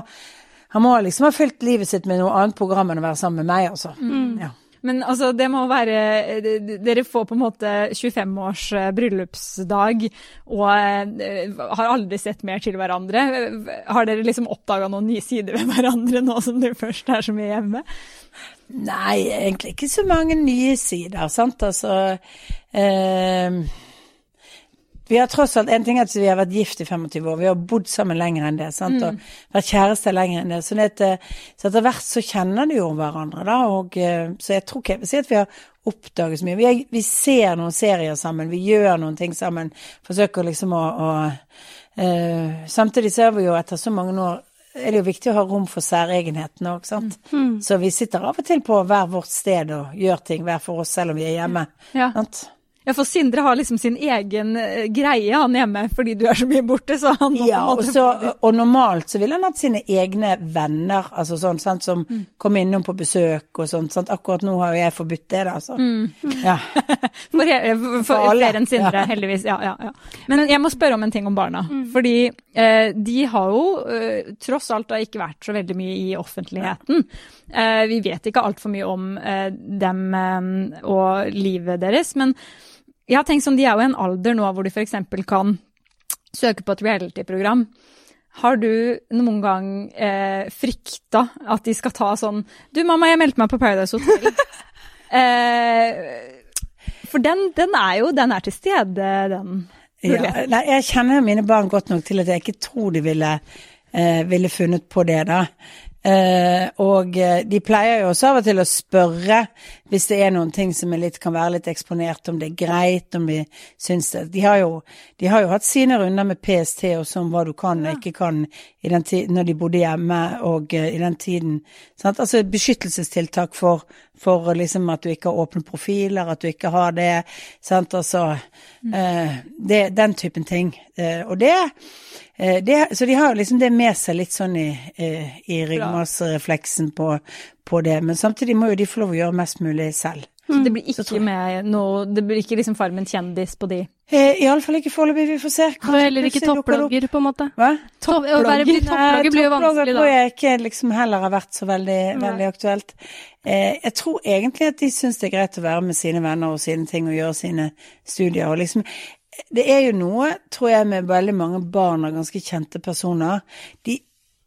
[SPEAKER 3] han må liksom ha fylt livet sitt med noe annet program enn å være sammen med meg, altså. Ja.
[SPEAKER 1] Men altså, det må være Dere får på en måte 25-års eh, bryllupsdag og eh, har aldri sett mer til hverandre. Har dere liksom oppdaga noen nye sider ved hverandre nå som dere først er så mye hjemme?
[SPEAKER 3] Nei, egentlig ikke så mange nye sider, sant. Altså eh, Vi har tross alt en ting at vi har vært gift i 25 år, vi har bodd sammen lenger enn det. sant, og vært kjærester lenger enn det. Så, det, så etter hvert så kjenner de jo hverandre, da. og eh, Så jeg tror ikke jeg vil si at vi har oppdaget så mye. Vi, er, vi ser noen serier sammen, vi gjør noen ting sammen. Forsøker liksom å, å eh, Samtidig ser vi jo etter så mange år er det jo viktig å ha rom for særegenhetene òg, sant. Så vi sitter av og til på hver vårt sted og gjør ting hver for oss, selv om vi er hjemme.
[SPEAKER 1] Ja.
[SPEAKER 3] Sant?
[SPEAKER 1] Ja, for Sindre har liksom sin egen eh, greie han hjemme, fordi du er så mye borte. så han må
[SPEAKER 3] Ja, og, så, og normalt så ville han hatt sine egne venner, altså sånn, sant, som kom innom på besøk og sånt. Sant? Akkurat nå har jo jeg forbudt det, da. Så. Ja.
[SPEAKER 1] For, for, for
[SPEAKER 3] For alle.
[SPEAKER 1] flere enn Sindre,
[SPEAKER 3] Ja.
[SPEAKER 1] heldigvis. Ja, ja, ja. Men jeg må spørre om en ting om barna. Fordi eh, de har jo eh, tross alt da ikke vært så veldig mye i offentligheten. Eh, vi vet ikke altfor mye om eh, dem eh, og livet deres. Men jeg har tenkt sånn, de er jo i en alder nå hvor de f.eks. kan søke på et reality-program. Har du noen gang eh, frykta at de skal ta sånn Du, mamma, jeg meldte meg på Paradise Hotel. eh, for den, den er jo Den er til stede, den.
[SPEAKER 3] Ja, nei, jeg kjenner mine barn godt nok til at jeg ikke tror de ville, eh, ville funnet på det, da. Eh, og eh, de pleier jo også av og til å spørre hvis det er noen ting som litt, kan være litt eksponert, om det er greit, om vi syns det. De har jo, de har jo hatt sine runder med PST også om hva du kan og ikke kan i den ti- når de bodde hjemme og uh, i den tiden. Sant? Altså beskyttelsestiltak for, for liksom at du ikke har åpne profiler, at du ikke har det. Sant? Altså eh, det, den typen ting. Eh, og det, eh, det Så de har liksom det med seg litt sånn i, eh, i ryggmargsrefleksen på, på det. Men samtidig må jo de få lov å gjøre mest mulig selv.
[SPEAKER 1] Så det blir ikke med noe Det blir ikke liksom Farmen kjendis på de.
[SPEAKER 3] Eh, Iallfall ikke foreløpig, vi får se.
[SPEAKER 2] Og heller ikke topplogger, på en måte.
[SPEAKER 3] Hva?
[SPEAKER 2] Topplogger, bli topplogger blir jo
[SPEAKER 3] topplogger
[SPEAKER 2] vanskelig,
[SPEAKER 3] tror jeg ikke liksom heller har vært så veldig, veldig aktuelt. Eh, jeg tror egentlig at de syns det er greit å være med sine venner og sine ting og gjøre sine studier. og liksom det er jo noe, tror jeg, med veldig mange barn og ganske kjente personer. De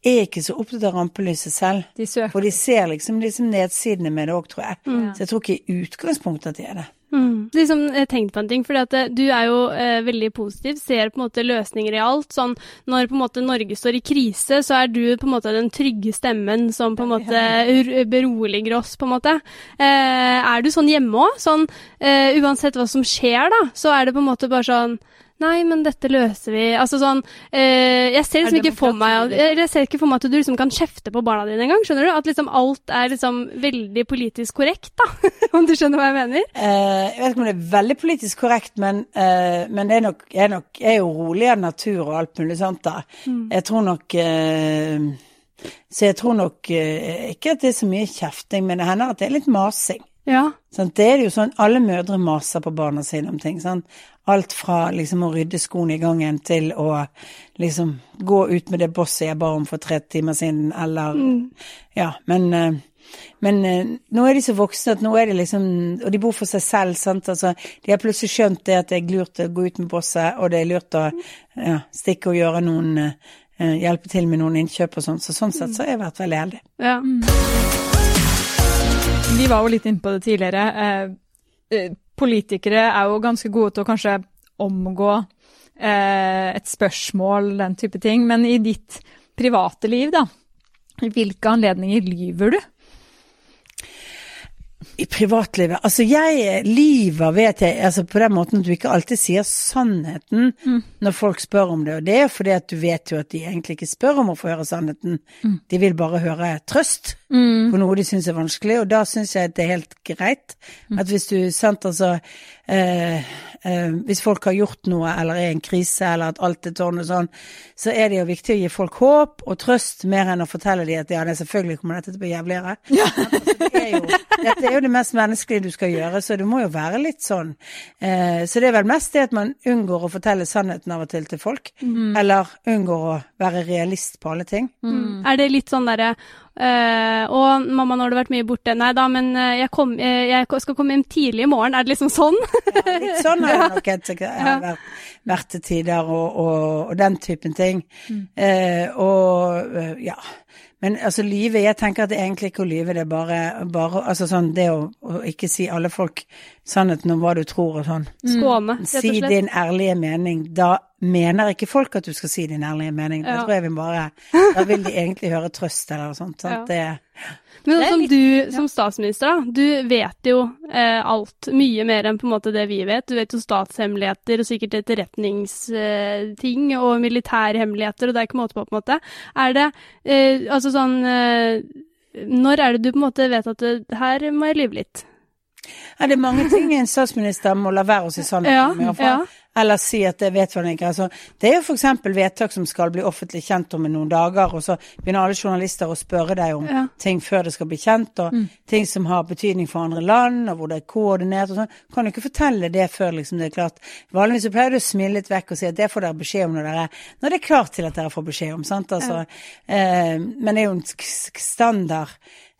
[SPEAKER 3] er ikke så opptatt av rampelyset selv.
[SPEAKER 1] De søker.
[SPEAKER 3] For de ser liksom, liksom nedsidene med det òg, tror jeg. Så jeg tror ikke i utgangspunktet at de er det.
[SPEAKER 2] Mm. Liksom, jeg tenkte på en ting, fordi at eh, du er jo eh, veldig positiv, ser på en måte løsninger i alt. Sånn, når på en måte Norge står i krise, så er du på en måte den trygge stemmen som på en måte beroliger oss, på en måte. Eh, er du sånn hjemme òg? Sånn, eh, uansett hva som skjer, da, så er det på en måte bare sånn Nei, men dette løser vi. Altså sånn eh, Jeg ser liksom ikke for meg jeg, jeg ser ikke for meg at du liksom kan kjefte på barna dine engang. Skjønner du? At liksom alt er liksom veldig politisk korrekt, da. Om du skjønner hva jeg mener?
[SPEAKER 3] Eh, jeg vet ikke om det er veldig politisk korrekt, men, eh, men det er nok, jeg, er nok, jeg er jo rolig av natur og alt mulig sånt da. Jeg tror nok eh, Så jeg tror nok eh, ikke at det er så mye kjefting, men det hender at det er litt masing.
[SPEAKER 2] Ja.
[SPEAKER 3] Sånn, Det er jo sånn, Alle mødre maser på barna sine om ting. Sånn. Alt fra liksom å rydde skoene i gangen til å liksom gå ut med det bosset jeg ba om for tre timer siden, eller Ja, men eh, men eh, nå er de så voksne at nå er de liksom Og de bor for seg selv, sant. Altså, de har plutselig skjønt det at det er lurt å gå ut med bosset, og det er lurt å ja, stikke og gjøre noen eh, Hjelpe til med noen innkjøp og sånn. Så sånn sett så har jeg vært veldig heldig.
[SPEAKER 2] ja.
[SPEAKER 1] Vi var jo litt inne på det tidligere. Eh, eh, politikere er jo ganske gode til å kanskje omgå eh, et spørsmål, den type ting. Men i ditt private liv, da, i hvilke anledninger lyver du?
[SPEAKER 3] I privatlivet Altså, jeg lyver, vet jeg, altså på den måten at du ikke alltid sier sannheten når folk spør om det. Og det er fordi at du vet jo at de egentlig ikke spør om å få høre sannheten. De vil bare høre trøst.
[SPEAKER 1] Mm.
[SPEAKER 3] på noe de syns er vanskelig, og da syns jeg at det er helt greit. At hvis du, sant, altså eh, eh, Hvis folk har gjort noe eller er i en krise eller at alt er sånn og sånn, så er det jo viktig å gi folk håp og trøst mer enn å fortelle dem at ja, det selvfølgelig kommer dette til å bli jævligere. Altså, det er jo, dette er jo det mest menneskelige du skal gjøre, så det må jo være litt sånn. Eh, så det er vel mest det at man unngår å fortelle sannheten av og til til folk, eller unngår å være realist på alle ting.
[SPEAKER 2] Er det litt sånn derre eh, Å, mamma, nå har du vært mye borte. Nei da, men eh, jeg, kom, eh, jeg skal komme hjem tidlig i morgen. Er det liksom sånn?
[SPEAKER 3] Ja, litt sånn har det nok vært, vært til tider, og, og, og den typen ting. Eh, og eh, ja. Men altså lyve, jeg tenker at det egentlig ikke å lyve, det er bare, bare altså sånn det å, å ikke si alle folk sannheten om hva du tror og sånn.
[SPEAKER 2] Skåne, rett og
[SPEAKER 3] Si din ærlige mening. Da mener ikke folk at du skal si din ærlige mening. Da
[SPEAKER 2] Ja.
[SPEAKER 3] tror jeg vi bare Da vil de egentlig høre trøst eller noe sånt. Sant? Det,
[SPEAKER 2] Men som
[SPEAKER 1] litt-
[SPEAKER 2] du som statsminister, da. Du vet jo eh, alt. Mye mer enn på en måte det vi vet. Du vet jo statshemmeligheter og sikkert etterretningsting og militærhemmeligheter, og det er ikke måte på, på en måte. Er det eh, altså sånn eh, Når er det du på en måte vet at det, her må jeg lyve litt?
[SPEAKER 3] Ja, det er mange ting en statsminister må la være å si sannheten
[SPEAKER 2] Ja,
[SPEAKER 3] fall.
[SPEAKER 2] ja.
[SPEAKER 3] Eller si at det vet man ikke. Altså, det er jo f.eks. vedtak som skal bli offentlig kjent om i noen dager, og så begynner alle journalister å spørre deg om
[SPEAKER 2] Ja.
[SPEAKER 3] ting før det skal bli kjent, og ting som har betydning for andre land, og hvor det er koordinert og sånn. Kan du ikke fortelle det før liksom det er klart. Vanligvis så pleier du å smile litt vekk og si at det får dere beskjed om når dere når det er klart til at dere får beskjed om, sant. Altså, eh, men det er jo en standard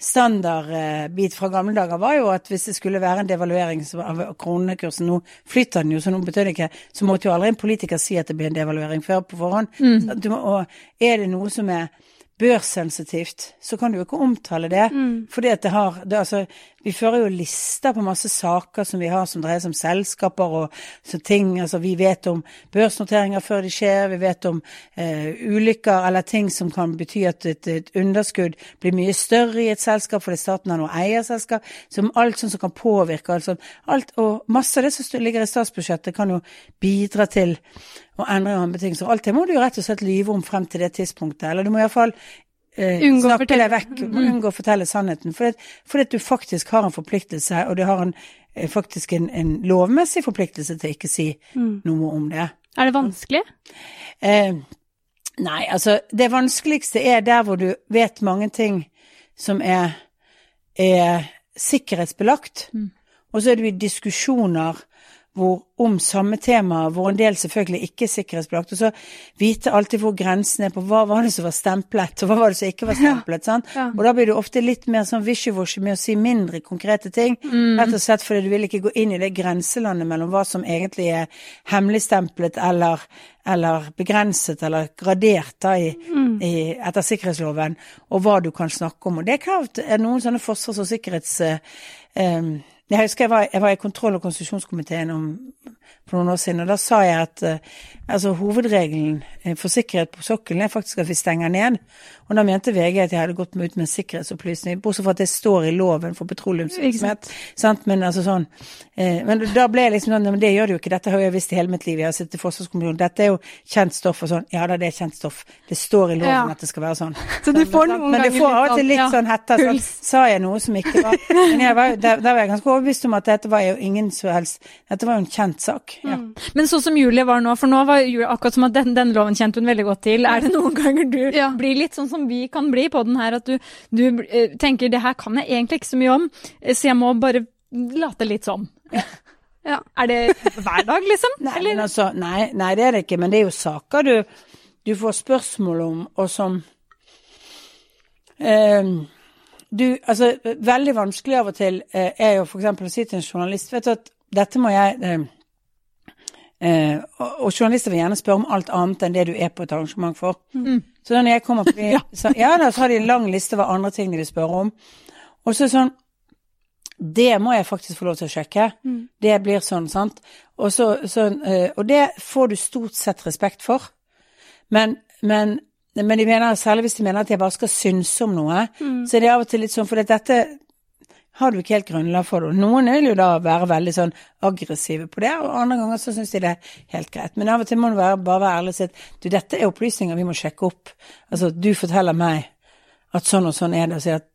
[SPEAKER 3] standardbit fra gamle dager var jo at hvis det skulle være en devaluering av kronekursen, nå flytter den jo, så nå betød det ikke, så måtte jo aldri en politiker si at det blir en devaluering før på forhånd. Mm. Du må, og er det noe som er børssensitivt, så kan du jo ikke omtale det. Fordi at det har det, altså, Vi fører jo lister på masse saker som vi har som dreier seg om selskaper og så ting. altså Vi vet om børsnoteringer før de skjer, vi vet om eh, ulykker eller ting som kan bety at et, et underskudd blir mye større i et selskap fordi staten har noe eierselskap. Som alt sånt som kan påvirke. Altså, alt, og masse av det som ligger i statsbudsjettet kan jo bidra til å endre rammebetingelser. Alt det må du jo rett og slett lyve om frem til det tidspunktet. Eller du må iallfall eh,
[SPEAKER 2] Unngå
[SPEAKER 3] snakke
[SPEAKER 2] fortelle.
[SPEAKER 3] deg vekk. Du unngå å fortelle sannheten. Fordi, fordi at du faktisk har en forpliktelse, og du har en, eh, faktisk en, en lovmessig forpliktelse til å ikke si noe om det.
[SPEAKER 2] Er det vanskelig?
[SPEAKER 3] Eh, nei, altså det vanskeligste er der hvor du vet mange ting som er, er sikkerhetsbelagt, og så er du i diskusjoner hvor, om samme tema, hvor en del selvfølgelig ikke er sikkerhetsbelagt, og så vite alltid hvor grensen er på hva var det som var stemplet, og hva var det som ikke var stemplet. sant?
[SPEAKER 2] Ja.
[SPEAKER 3] Og da blir du ofte litt mer sånn wishy-washy med å si mindre konkrete ting, rett og slett fordi du vil ikke gå inn i det grenselandet mellom hva som egentlig er hemmeligstemplet eller, eller begrenset eller gradert da i, i, etter sikkerhetsloven, og hva du kan snakke om. Og det er klart, er noen sånne forsvars- og sikkerhets... eh, eh, jeg husker jeg var, jeg var i kontroll- og konstitusjonskomiteen om, for noen år siden, og da sa jeg at eh, altså, hovedregelen eh, for sikkerhet på sokkelen er faktisk at vi stenger ned. Og da mente VG at jeg hadde gått ut med en sikkerhetsopplysning, bortsett fra at det står i loven for petroleumsvirksomhet. Sant? Men altså sånn eh, Men da ble jeg liksom sånn Men det gjør det jo ikke, dette har jeg visst i hele mitt liv, jeg har sittet i Forsvarskommisjonen, dette er jo kjent stoff og sånn. Ja da, det er kjent stoff. Det står i loven
[SPEAKER 2] Ja.
[SPEAKER 3] at det skal være sånn.
[SPEAKER 2] Så du får noen
[SPEAKER 3] Men du får av og
[SPEAKER 2] litt
[SPEAKER 3] til litt
[SPEAKER 2] ja,
[SPEAKER 3] sånn hetta. Sånn, sa jeg noe som ikke var Men jeg var, der, der var jeg ganske overbevist om at dette var jo ingen som helst Dette var jo en kjent sak. Ja.
[SPEAKER 1] Men sånn som Julie var nå, for nå var Julie akkurat som at den, den loven kjente hun veldig godt til. Er det noen ganger du
[SPEAKER 2] Ja.
[SPEAKER 1] blir litt sånn som vi kan bli på den her, at du, du uh, tenker det her kan jeg egentlig ikke så mye om, eh, så jeg må bare late litt sånn.
[SPEAKER 2] Ja.
[SPEAKER 1] Er det hver dag, liksom?
[SPEAKER 3] Nei, altså, nei, nei, det er det ikke. Men det er jo saker du, du får spørsmål om, og som eh, du, altså, Veldig vanskelig av og til eh, er jo f.eks. å si til en journalist Vet du at dette må jeg eh, eh, og, og journalister vil gjerne spørre om alt annet enn det du er på et arrangement for. Så da når jeg kommer på ja. så, ja, da, så har de en lang liste over andre ting de vil spørre om. Og så sånn Det må jeg faktisk få lov til å sjekke. Det blir sånn, sant. Og, så, så, eh, og det får du stort sett respekt for. Men, men, men de mener, særlig hvis de mener at jeg bare skal synse om noe, så er det av og til litt sånn For dette har du ikke helt grunnlag for det. Noen vil jo da være veldig sånn aggressive på det, og andre ganger så syns de det er helt greit. Men av og til må du bare være ærlig og si at du, dette er opplysninger vi må sjekke opp. Altså, du forteller meg at sånn og sånn er det, og sier at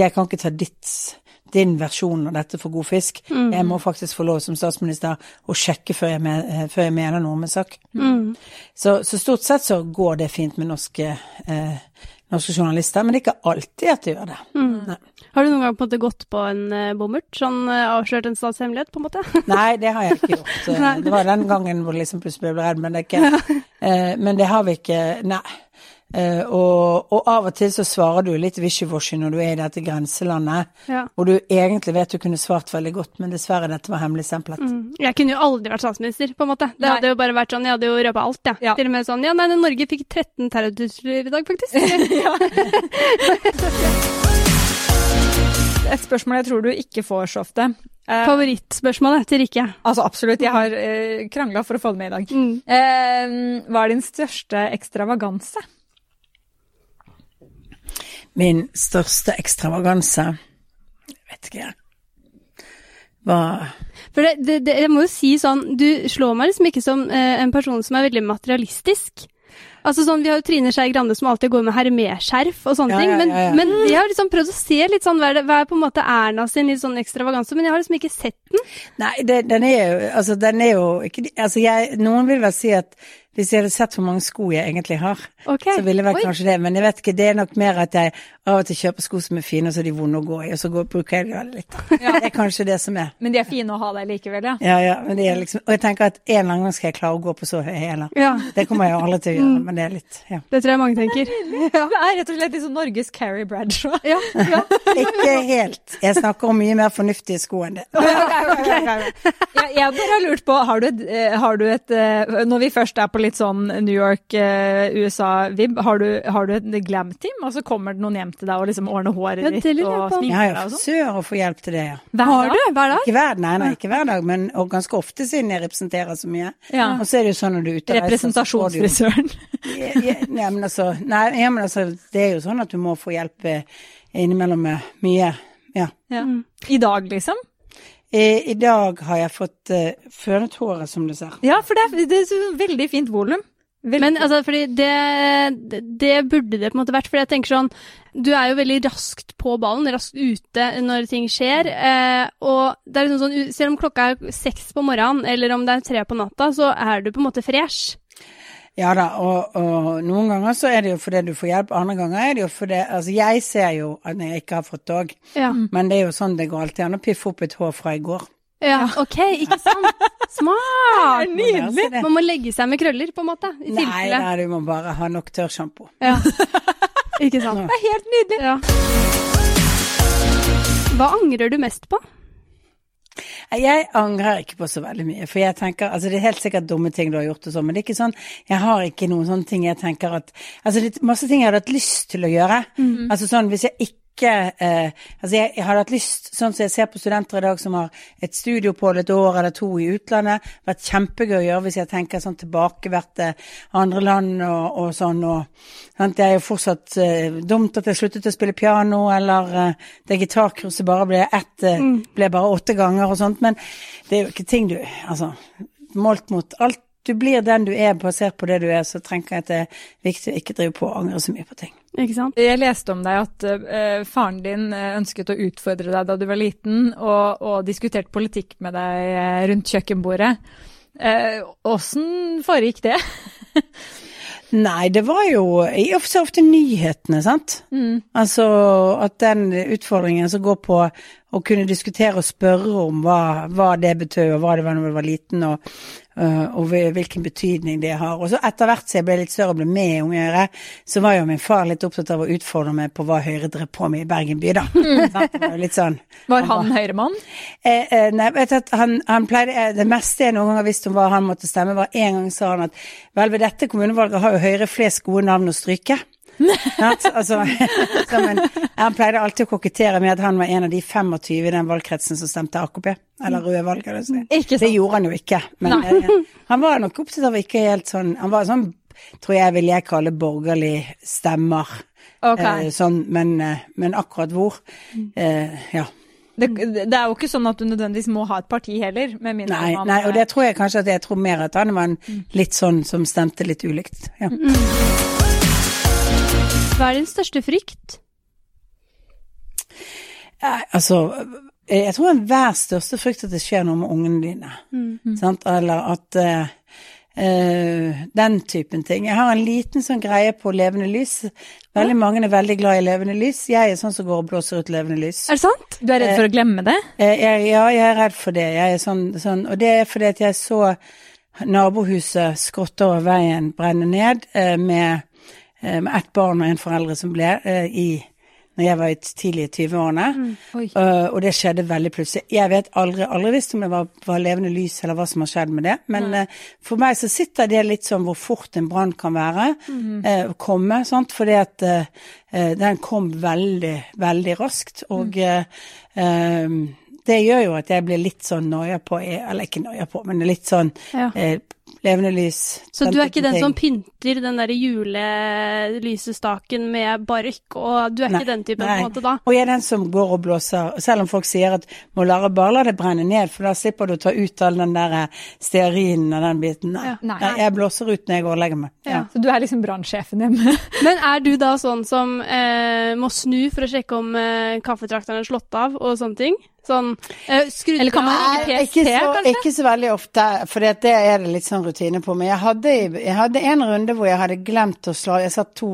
[SPEAKER 3] jeg kan ikke ta ditt, din versjon av dette for god fisk. Jeg må faktisk få lov som statsminister å sjekke før jeg, me- eh, før jeg mener noe om en sak.
[SPEAKER 2] Mm.
[SPEAKER 3] Så, så stort sett så går det fint med norske, eh, norske journalister, men det er ikke alltid at det gjør det. Nei.
[SPEAKER 2] Har du noen gang på en måte gått på en uh, bommert? Sånn eh, avslørt en statshemmelighet, på en måte?
[SPEAKER 3] Nei, det har jeg ikke gjort. Det var den gangen hvor liksom plutselig ble redd, men det ikke eh, Men det har vi ikke, nei. Eh, og, og av og til så svarer du litt wishy-washy når du er i dette grenselandet,
[SPEAKER 2] Ja.
[SPEAKER 3] hvor du egentlig vet du kunne svart veldig godt, men dessverre, dette var hemmeligstemplet.
[SPEAKER 2] Mm. Jeg kunne jo aldri vært statsminister, på en måte. Det
[SPEAKER 1] Nei.
[SPEAKER 2] hadde jo bare vært sånn, jeg hadde jo røpa alt, jeg.
[SPEAKER 1] Ja.
[SPEAKER 2] Til og med sånn, ja nei, Norge fikk 13 terrortrusler i dag, faktisk.
[SPEAKER 1] Et spørsmål jeg tror du ikke får så ofte. Uh,
[SPEAKER 2] Favorittspørsmålet til Rikke.
[SPEAKER 1] altså absolutt, jeg har uh, krangla for å få det med i dag.
[SPEAKER 2] Mm.
[SPEAKER 1] Uh, hva er din største ekstravaganse?
[SPEAKER 3] Min største ekstravaganse Jeg vet ikke, jeg. Hva
[SPEAKER 2] For det, det, det, jeg må jo si sånn, du slår meg liksom ikke som eh, en person som er veldig materialistisk. Altså sånn, Vi har jo Trine Skei Grande som alltid går med hermé-skjerf og sånne
[SPEAKER 3] Ja,
[SPEAKER 2] ting. Men,
[SPEAKER 3] ja, ja.
[SPEAKER 2] men jeg har liksom prøvd å se litt sånn, hva er, det, hva er på en måte Erna sin litt sånn ekstravaganse, men jeg har liksom ikke sett den.
[SPEAKER 3] Nei, det, den er jo Altså, den er jo ikke Altså, jeg Noen vil vel si at hvis jeg hadde sett hvor mange sko jeg egentlig har,
[SPEAKER 2] okay.
[SPEAKER 3] så ville vel kanskje det, men jeg vet ikke, det er nok mer at jeg av og til kjøper sko som er fine, og så er de vonde å gå i, og så går, bruker jeg dem litt. litt. Det er kanskje det som er.
[SPEAKER 1] Men de er fine å ha der likevel, ja.
[SPEAKER 3] Ja, ja, men det er liksom Og jeg tenker at en eller annen gang skal jeg klare å gå på så høye hæler.
[SPEAKER 2] Ja,
[SPEAKER 3] Det kommer jeg aldri til å gjøre, men det er litt Ja.
[SPEAKER 2] det tror jeg mange tenker.
[SPEAKER 1] Det er rett og slett liksom Norges Carrie Bradshaw.
[SPEAKER 2] Ja, ja.
[SPEAKER 3] Ikke helt. Jeg snakker om mye mer fornuftige sko enn det.
[SPEAKER 1] Jeg, jeg bare har lurt på, har du et, eh, har du et eh, Når vi først er på litt sånn New York, eh, har, du- har du et glam-team? Og så kommer det noen hjem til deg og liksom ordner håret ditt
[SPEAKER 2] ja,
[SPEAKER 1] og sminker deg og sånn?
[SPEAKER 3] frisør og får hjelp til det, ja.
[SPEAKER 1] Hver
[SPEAKER 2] Har du? Hver dag?
[SPEAKER 3] Ikke hver, nei, nei, ikke hver dag, men og ganske ofte siden jeg representerer så mye.
[SPEAKER 1] Ja.
[SPEAKER 3] Og så er det jo sånn når du er ute og reiser,
[SPEAKER 1] Representasjonsfrisøren.
[SPEAKER 3] Ja, ja, Nei, men altså, nei, ja, men altså, det er jo sånn at du må få hjelp eh, innimellom med mye. Ja.
[SPEAKER 1] Ja.
[SPEAKER 2] Mm.
[SPEAKER 1] I dag, liksom?
[SPEAKER 3] I, I dag har jeg fått uh, fønet håret, som du ser.
[SPEAKER 1] Ja, for det er, det er veldig fint volum. Veldig
[SPEAKER 2] Men altså, fordi det, det, det burde det på en måte vært. For jeg tenker sånn, du er jo veldig raskt på ballen, raskt ute når ting skjer. Eh, og det er liksom sånn, selv om klokka er seks på morgenen, eller om det er tre på natta, så er du på en måte fresh.
[SPEAKER 3] Ja da, og, og noen ganger så er det jo fordi du får hjelp, andre ganger er det jo fordi Altså, jeg ser jo at jeg ikke har fått tog,
[SPEAKER 2] Ja.
[SPEAKER 3] men det er jo sånn det går alltid an å piffe opp et hår fra i går.
[SPEAKER 2] ja, ok, ikke sant? Smart!
[SPEAKER 3] Nydelig.
[SPEAKER 2] Man må legge seg med krøller, på en måte, i
[SPEAKER 3] Nei,
[SPEAKER 2] tilfelle.
[SPEAKER 3] nei, du må bare ha nok tørrsjampo.
[SPEAKER 2] Ja. ikke sant?
[SPEAKER 1] Det er helt nydelig.
[SPEAKER 2] Ja. Hva angrer du mest på?
[SPEAKER 3] Jeg angrer ikke på så veldig mye, for jeg tenker Altså, det er helt sikkert dumme ting du har gjort og sånn, men det er ikke sånn Jeg har ikke noen sånne ting jeg tenker at Altså, det er masse ting jeg hadde hatt lyst til å gjøre. Altså sånn hvis jeg ikke eh, Altså, jeg, jeg hadde hatt lyst, sånn som jeg ser på studenter i dag som har et studieopphold et år eller to i utlandet, vært kjempegøy å gjøre hvis jeg tenker sånn tilbake, vært til andre land og, og sånn, og sant? Det er jo fortsatt eh, dumt at jeg sluttet å spille piano, eller eh, det gitarkurset bare ble ett, eh, ble bare åtte ganger og sånt, men det er jo ikke ting du Altså, målt mot alt du blir den du er basert på det du er, så trenger jeg at det er viktig å ikke drive på og angre så mye på ting.
[SPEAKER 2] Ikke sant?
[SPEAKER 1] Jeg leste om deg at uh, faren din eh, ønsket å utfordre deg da du var liten, og, og diskuterte politikk med deg eh, rundt kjøkkenbordet. Åssen uh, foregikk det?
[SPEAKER 3] Nei, det var jo i og for seg ofte nyhetene, sant. Altså at den utfordringen som går på å kunne diskutere og spørre om hva, hva det betød, og hva det var når du var liten, og, og hvilken betydning det har. Og så etter hvert som jeg ble litt større og ble med i Unge Høyre, så var jo min far litt opptatt av å utfordre meg på hva Høyre drev på med i Bergen by, da. Var litt sånn.
[SPEAKER 1] Var han høyremann?
[SPEAKER 3] Eh, eh, nei, vet du han, han pleide, eh, Det meste jeg noen gang har visst om hva han måtte stemme, var en gang sa han at vel, ved dette kommunevalget har jo Høyre flest gode navn å stryke. Altså, men, han pleide alltid å kokettere med at han var en av de 25 i den valgkretsen som stemte AKP. Eller Røde valg, eller sånn. Det gjorde han jo ikke. Men Nei. han var nok opptatt av ikke helt sånn Han var sånn, tror jeg vil jeg kalle borgerlig stemmer.
[SPEAKER 1] Okay.
[SPEAKER 3] Eh, sånn, men, eh, men akkurat hvor eh, Ja.
[SPEAKER 1] Det, det er jo ikke sånn at du nødvendigvis må ha et parti heller,
[SPEAKER 3] Nei,
[SPEAKER 1] man
[SPEAKER 3] nei, og det tror jeg kanskje at jeg tror mer at han var en litt sånn som stemte litt ulikt. Ja.
[SPEAKER 2] Hva er din største frykt?
[SPEAKER 3] Eh, altså, jeg tror enhver største frykt at det skjer noe med ungene dine.
[SPEAKER 2] Mm.
[SPEAKER 3] Sant? Eller at eh, uh, Den typen ting. Jeg har en liten sånn greie på levende lys. Veldig mange er veldig glad i levende lys. Jeg er sånn som går og blåser ut levende lys.
[SPEAKER 1] Er det sant? Du er redd for å glemme det?
[SPEAKER 3] Eh, jeg, ja, jeg er redd for det. Jeg er sånn, sånn, og det er fordi at jeg så nabohuset skrått over veien brenne ned eh, med, eh, med ett barn og en foreldre som ble eh, i når jeg var i tidlig i 20-årene.
[SPEAKER 1] Mm,
[SPEAKER 3] Uh, og det skjedde veldig plutselig. Jeg vet aldri, aldri visst om det var, var levende lys eller hva som har skjedd med det. Men uh, for meg så sitter det litt sånn hvor fort en brann kan være. uh, å komme, sant. Fordi at uh, den kom veldig, veldig raskt. Og uh, um, det gjør jo at jeg blir litt sånn noia på Eller ikke noia på, men litt sånn
[SPEAKER 2] Ja.
[SPEAKER 3] Levende lys.
[SPEAKER 2] Så du er ikke den
[SPEAKER 3] ting.
[SPEAKER 2] som pynter den der julelysestaken med bark, og du er
[SPEAKER 3] Nei,
[SPEAKER 2] ikke den typen
[SPEAKER 3] nei.
[SPEAKER 2] på en måte da?
[SPEAKER 3] Og jeg er den som går og blåser, selv om folk sier at må la, bare la det brenne ned, for da slipper du å ta ut all den der eh, stearinen og den biten. Nei.
[SPEAKER 2] Ja.
[SPEAKER 1] Nei.
[SPEAKER 3] Nei, jeg blåser ut når jeg går og legger meg.
[SPEAKER 2] Ja.
[SPEAKER 1] Så du er liksom brannsjefen hjemme?
[SPEAKER 2] Men er du da sånn som eh, må snu for å sjekke om eh, kaffetrakteren er slått av og sånne ting? Sånn eh, skrudd
[SPEAKER 1] Eller kan man
[SPEAKER 2] fra-
[SPEAKER 1] ikke
[SPEAKER 3] ikke,
[SPEAKER 1] PST,
[SPEAKER 3] så,
[SPEAKER 1] kanskje?
[SPEAKER 3] ikke så veldig ofte, for det er det litt sånn rutine på. Men jeg hadde, jeg hadde en runde hvor jeg hadde glemt å slå Jeg satt to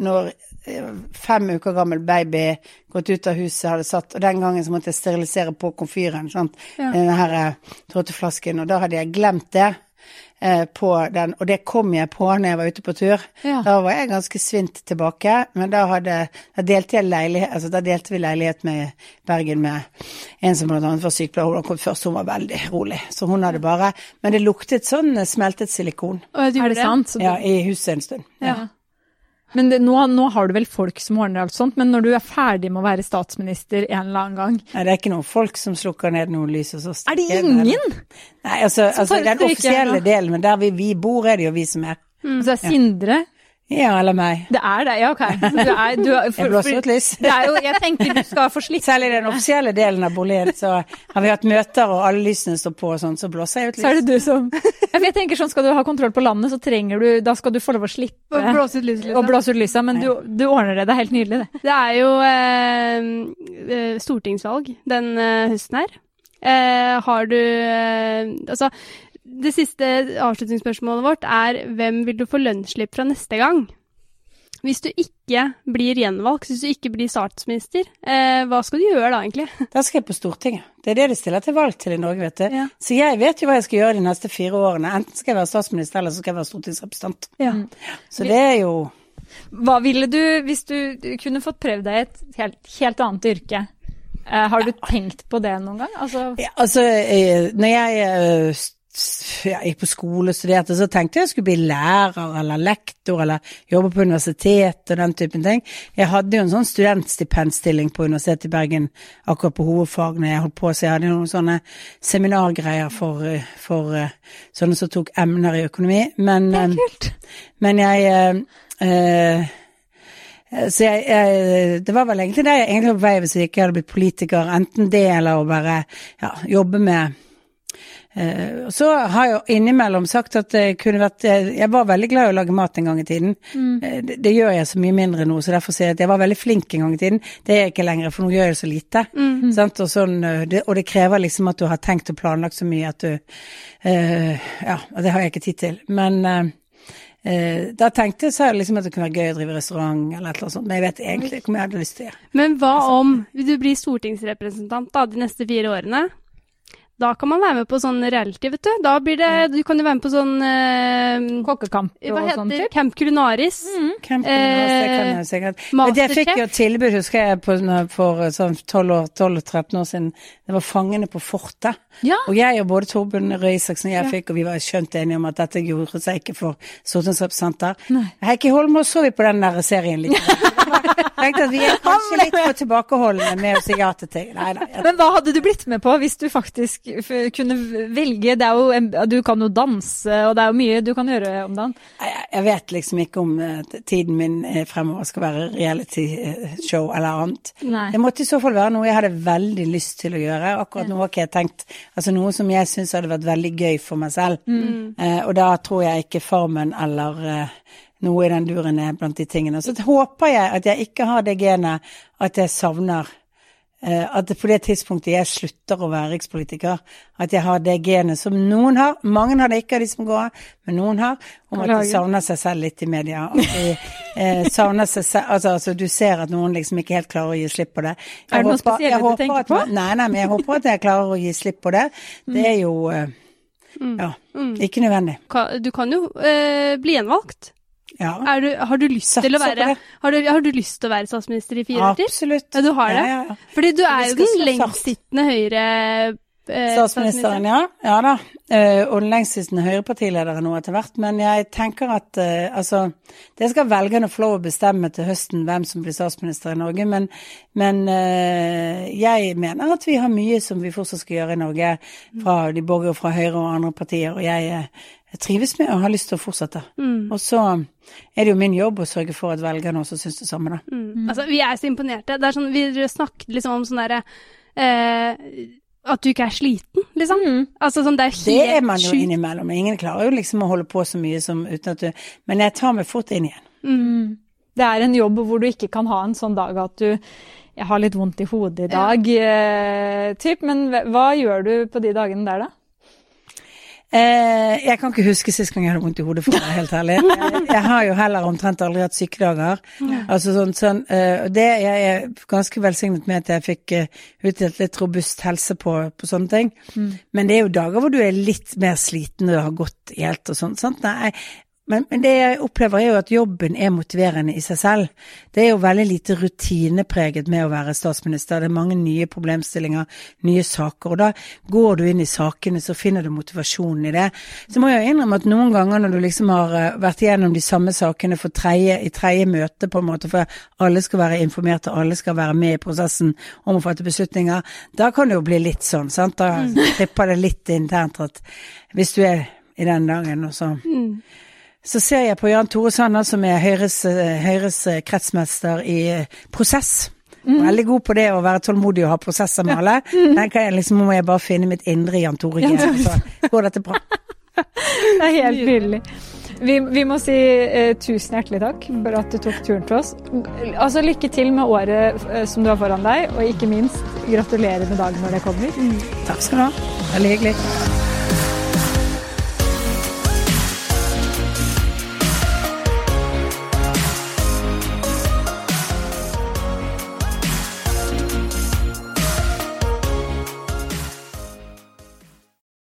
[SPEAKER 3] når eh, fem uker gammel baby gått ut av huset, hadde satt, og den gangen så måtte jeg sterilisere på komfyren, sant.
[SPEAKER 2] Ja.
[SPEAKER 3] Den her eh, trådteflasken, og da hadde jeg glemt det. Eh, På den, og det kom jeg på når jeg var ute på tur.
[SPEAKER 1] Ja.
[SPEAKER 3] Da var jeg ganske svint tilbake, men da, hadde, da, delte jeg leilighet, altså da delte vi leilighet med Bergen med en som bl.a. var sykepleier. Hun kom først, hun var veldig rolig, så hun hadde bare Men det luktet sånn smeltet silikon
[SPEAKER 2] Å,
[SPEAKER 1] Er det sant?
[SPEAKER 3] Ja, i huset en stund.
[SPEAKER 2] Ja.
[SPEAKER 1] Men det, nå, nå har du vel folk som ordner alt sånt, men når du er ferdig med å være statsminister en eller annen gang,
[SPEAKER 3] Nei, det er ikke noen folk som slukker ned noe lys hos oss.
[SPEAKER 1] er det ingen?
[SPEAKER 3] Nei, altså, altså den offisielle delen, men der vi, vi bor, er det jo vi som er.
[SPEAKER 1] Så er Sindre
[SPEAKER 3] Ja, eller meg.
[SPEAKER 1] Det er det, ja ok. Du er, du er, for,
[SPEAKER 3] Jeg blåser ut lys.
[SPEAKER 1] Det er jo, jeg tenker du skal få slippe,
[SPEAKER 3] Selv i den offisielle delen av boligen så har vi hatt møter, og alle lysene står på og sånn, så blåser jeg ut lys.
[SPEAKER 1] så er det du som Ja, Jeg tenker sånn, Skal du ha kontroll på landet, så trenger du Da skal du få lov å slippe
[SPEAKER 2] Og blåse ut lyset
[SPEAKER 1] Og blåse ut lyset, men du, du ordner det. Det er helt nydelig, det.
[SPEAKER 2] Det er jo eh, eh, stortingsvalg den eh, høsten her. Eh, har du eh, Altså, det siste avslutningsspørsmålet vårt er hvem vil du få lønnsslipp fra neste gang? Hvis du ikke blir gjenvalgt, hvis du ikke blir statsminister, eh, hva skal du gjøre da, egentlig?
[SPEAKER 3] Da skal jeg på Stortinget. Det er det de stiller til valg til i Norge, vet du.
[SPEAKER 2] Ja.
[SPEAKER 3] Så jeg vet jo hva jeg skal gjøre de neste fire årene. Enten skal jeg være statsminister, eller så skal jeg være stortingsrepresentant.
[SPEAKER 2] Ja.
[SPEAKER 3] Så det er jo
[SPEAKER 1] Hva ville du, hvis du kunne fått prøvd deg i et helt, helt annet yrke, eh, har du tenkt på det noen gang? Altså,
[SPEAKER 3] ja, Altså, eh, når jeg s- gikk på skole og studerte, så tenkte jeg jeg skulle bli lærer eller lektor eller jobbe på universitet og den typen ting. Jeg hadde jo en sånn studentstipendstilling på Universitetet i Bergen akkurat på hovedfagene jeg holdt på, så jeg hadde noen sånne seminargreier for, for eh, sånne som tok emner i økonomi. Men, eh. Men jeg øh, Så jeg, jeg Det var vel egentlig det jeg egentlig var på vei hvis jeg ikke hadde blitt politiker. Enten det eller å bare ja, jobbe med Så har jeg jo innimellom sagt at det kunne vært Jeg jeg var veldig glad i å lage mat en gang i tiden. Mm. Det, det gjør jeg så mye mindre nå, så derfor sier jeg at jeg var veldig flink en gang i tiden. Det er jeg ikke lenger, for nå gjør jeg så lite. Sant? Og, sånn, eh, det, og det krever liksom at du har tenkt og planlagt så mye at du eh, Ja, det har jeg ikke tid til. Men eh, Eh, da tenkte jeg så liksom at det kunne være gøy å drive restaurant eller annet sånt, men jeg vet egentlig ikke om jeg hadde lyst til det.
[SPEAKER 2] Men hva om du blir stortingsrepresentant da, de neste fire årene? Da kan man være med på sånn reality, vet du. Da blir det, Du kan jo være med på sånn eh,
[SPEAKER 1] Kokkekamp
[SPEAKER 2] Hva
[SPEAKER 1] og
[SPEAKER 2] heter
[SPEAKER 1] sånt?
[SPEAKER 2] det?
[SPEAKER 1] typ?
[SPEAKER 2] Camp Culinaris.
[SPEAKER 3] Camping,
[SPEAKER 2] Eh,
[SPEAKER 3] det kan jeg sikkert. Men jeg fikk jo tilbud, husker jeg, på, for sånn 12-13 år siden. Det var Fangene på fortet.
[SPEAKER 1] Ja.
[SPEAKER 3] Og jeg og både Torbjørn Røe Isaksen og jeg fikk, og vi var skjønt enige om at dette gjorde seg ikke for stortingsrepresentanter. Heikki Holmås så vi på den der serien litt. Tenkte at vi er kanskje litt for tilbakeholdne med å si ja til ting. Nei, nei.
[SPEAKER 1] Men hva hadde du blitt med på hvis du faktisk kunne velge? Det er jo, en- du kan jo danse, og det er jo mye du kan gjøre om dagen.
[SPEAKER 3] Jeg, jeg vet liksom ikke om eh, tiden min eh, fremover skal være reality-show eller annet.
[SPEAKER 1] Nei.
[SPEAKER 3] Det måtte i så fall være noe jeg hadde veldig lyst til å gjøre. Akkurat nå har ikke jeg tenkt Altså noe som jeg syns hadde vært veldig gøy for meg selv. Eh, og da tror jeg ikke Farmen eller eh, noe i den duren er blant de tingene. Så håper jeg at jeg ikke har det genet at jeg savner eh, at på det tidspunktet jeg slutter å være rikspolitiker, at jeg har det genet som noen har, mange har det ikke av de som går av, men noen har, om at de savner seg selv litt i media. At de eh, savner seg selv, altså, altså du ser at noen liksom ikke helt klarer å gi slipp på det. Jeg
[SPEAKER 1] Er det noe spesielt du tenker
[SPEAKER 3] at,
[SPEAKER 1] på?
[SPEAKER 3] Nei, nei, men jeg håper at jeg klarer å gi slipp på det. Det er jo, eh, ja, ikke nødvendig.
[SPEAKER 2] Du kan jo eh, bli gjenvalgt.
[SPEAKER 3] Ja,
[SPEAKER 2] Er du, har, du lyst til å være, har, du, har du lyst til å være statsminister i fire år til?
[SPEAKER 3] absolutt.
[SPEAKER 2] Ja, du har det?
[SPEAKER 3] Ja, ja.
[SPEAKER 2] Fordi du er jo den lengstsittende høyre eh,
[SPEAKER 3] Statsministeren, ja. Ja da. Eh, og den lengstsittende Høyre-partilederen nå etter hvert. Men jeg tenker at eh, altså Det skal velgerne få lov å bestemme til høsten hvem som blir statsminister i Norge. Men, men eh, jeg mener at vi har mye som vi fortsatt skal gjøre i Norge fra de borgere fra Høyre og andre partier. Og jeg, eh, jeg trives med og har lyst til å fortsette.
[SPEAKER 2] Mm.
[SPEAKER 3] Og så er det jo min jobb å sørge for at velgerne også syns det samme, da.
[SPEAKER 2] Mm. Altså, vi er så imponerte. Det er sånn, vi snakket liksom om sånn derre eh, At du ikke er sliten, liksom.
[SPEAKER 1] Mm.
[SPEAKER 2] Altså sånn, det er
[SPEAKER 3] Det er man jo
[SPEAKER 2] sjukt.
[SPEAKER 3] innimellom. Ingen klarer jo liksom å holde på så mye som uten at du Men jeg tar meg fort inn igjen.
[SPEAKER 2] Mm.
[SPEAKER 1] Det er en jobb hvor du ikke kan ha en sånn dag at du jeg har litt vondt i hodet i dag, eh, typ. Men hva gjør du på de dagene der, da?
[SPEAKER 3] Eh, jeg kan ikke huske sist gang jeg hadde vondt i hodet, for å være helt ærlig. Jeg, jeg har jo heller omtrent aldri hatt sykedager. Altså sånn, sånn eh, det, Jeg er ganske velsignet med at jeg fikk eh, utdelt litt robust helse på, på sånne ting. Men det er jo dager hvor du er litt mer sliten det har gått helt og. Sant? Nei, men, men det jeg opplever er jo at jobben er motiverende i seg selv. Det er jo veldig lite rutinepreget med å være statsminister. Det er mange nye problemstillinger, nye saker. Og da går du inn i sakene, så finner du motivasjonen i det. Så må jeg innrømme at noen ganger når du liksom har eh, vært igjennom de samme sakene for tredje, i tredje møte, på en måte, for alle skal være informert og alle skal være med i prosessen om å fatte beslutninger, da kan det jo bli litt sånn, sant. Da tripper det litt internt at hvis du er i den dagen, og så
[SPEAKER 2] Mm.
[SPEAKER 3] Så ser jeg på Jan Tore Sanner, som er Høyres, eh, Høyres eh, kretsmester i prosess. prosess. Veldig god på det å være tålmodig og ha prosesser med alle. Den kan jeg liksom, må jeg bare finne mitt indre Jan Tore G, så går dette bra.
[SPEAKER 1] Det er helt nydelig. Vi, vi må si eh, tusen hjertelig takk for at du tok turen til oss. Altså Lykke til med året eh, som du har foran deg, og ikke minst gratulerer med dagen når det kommer.
[SPEAKER 3] Takk skal du ha. Veldig hyggelig.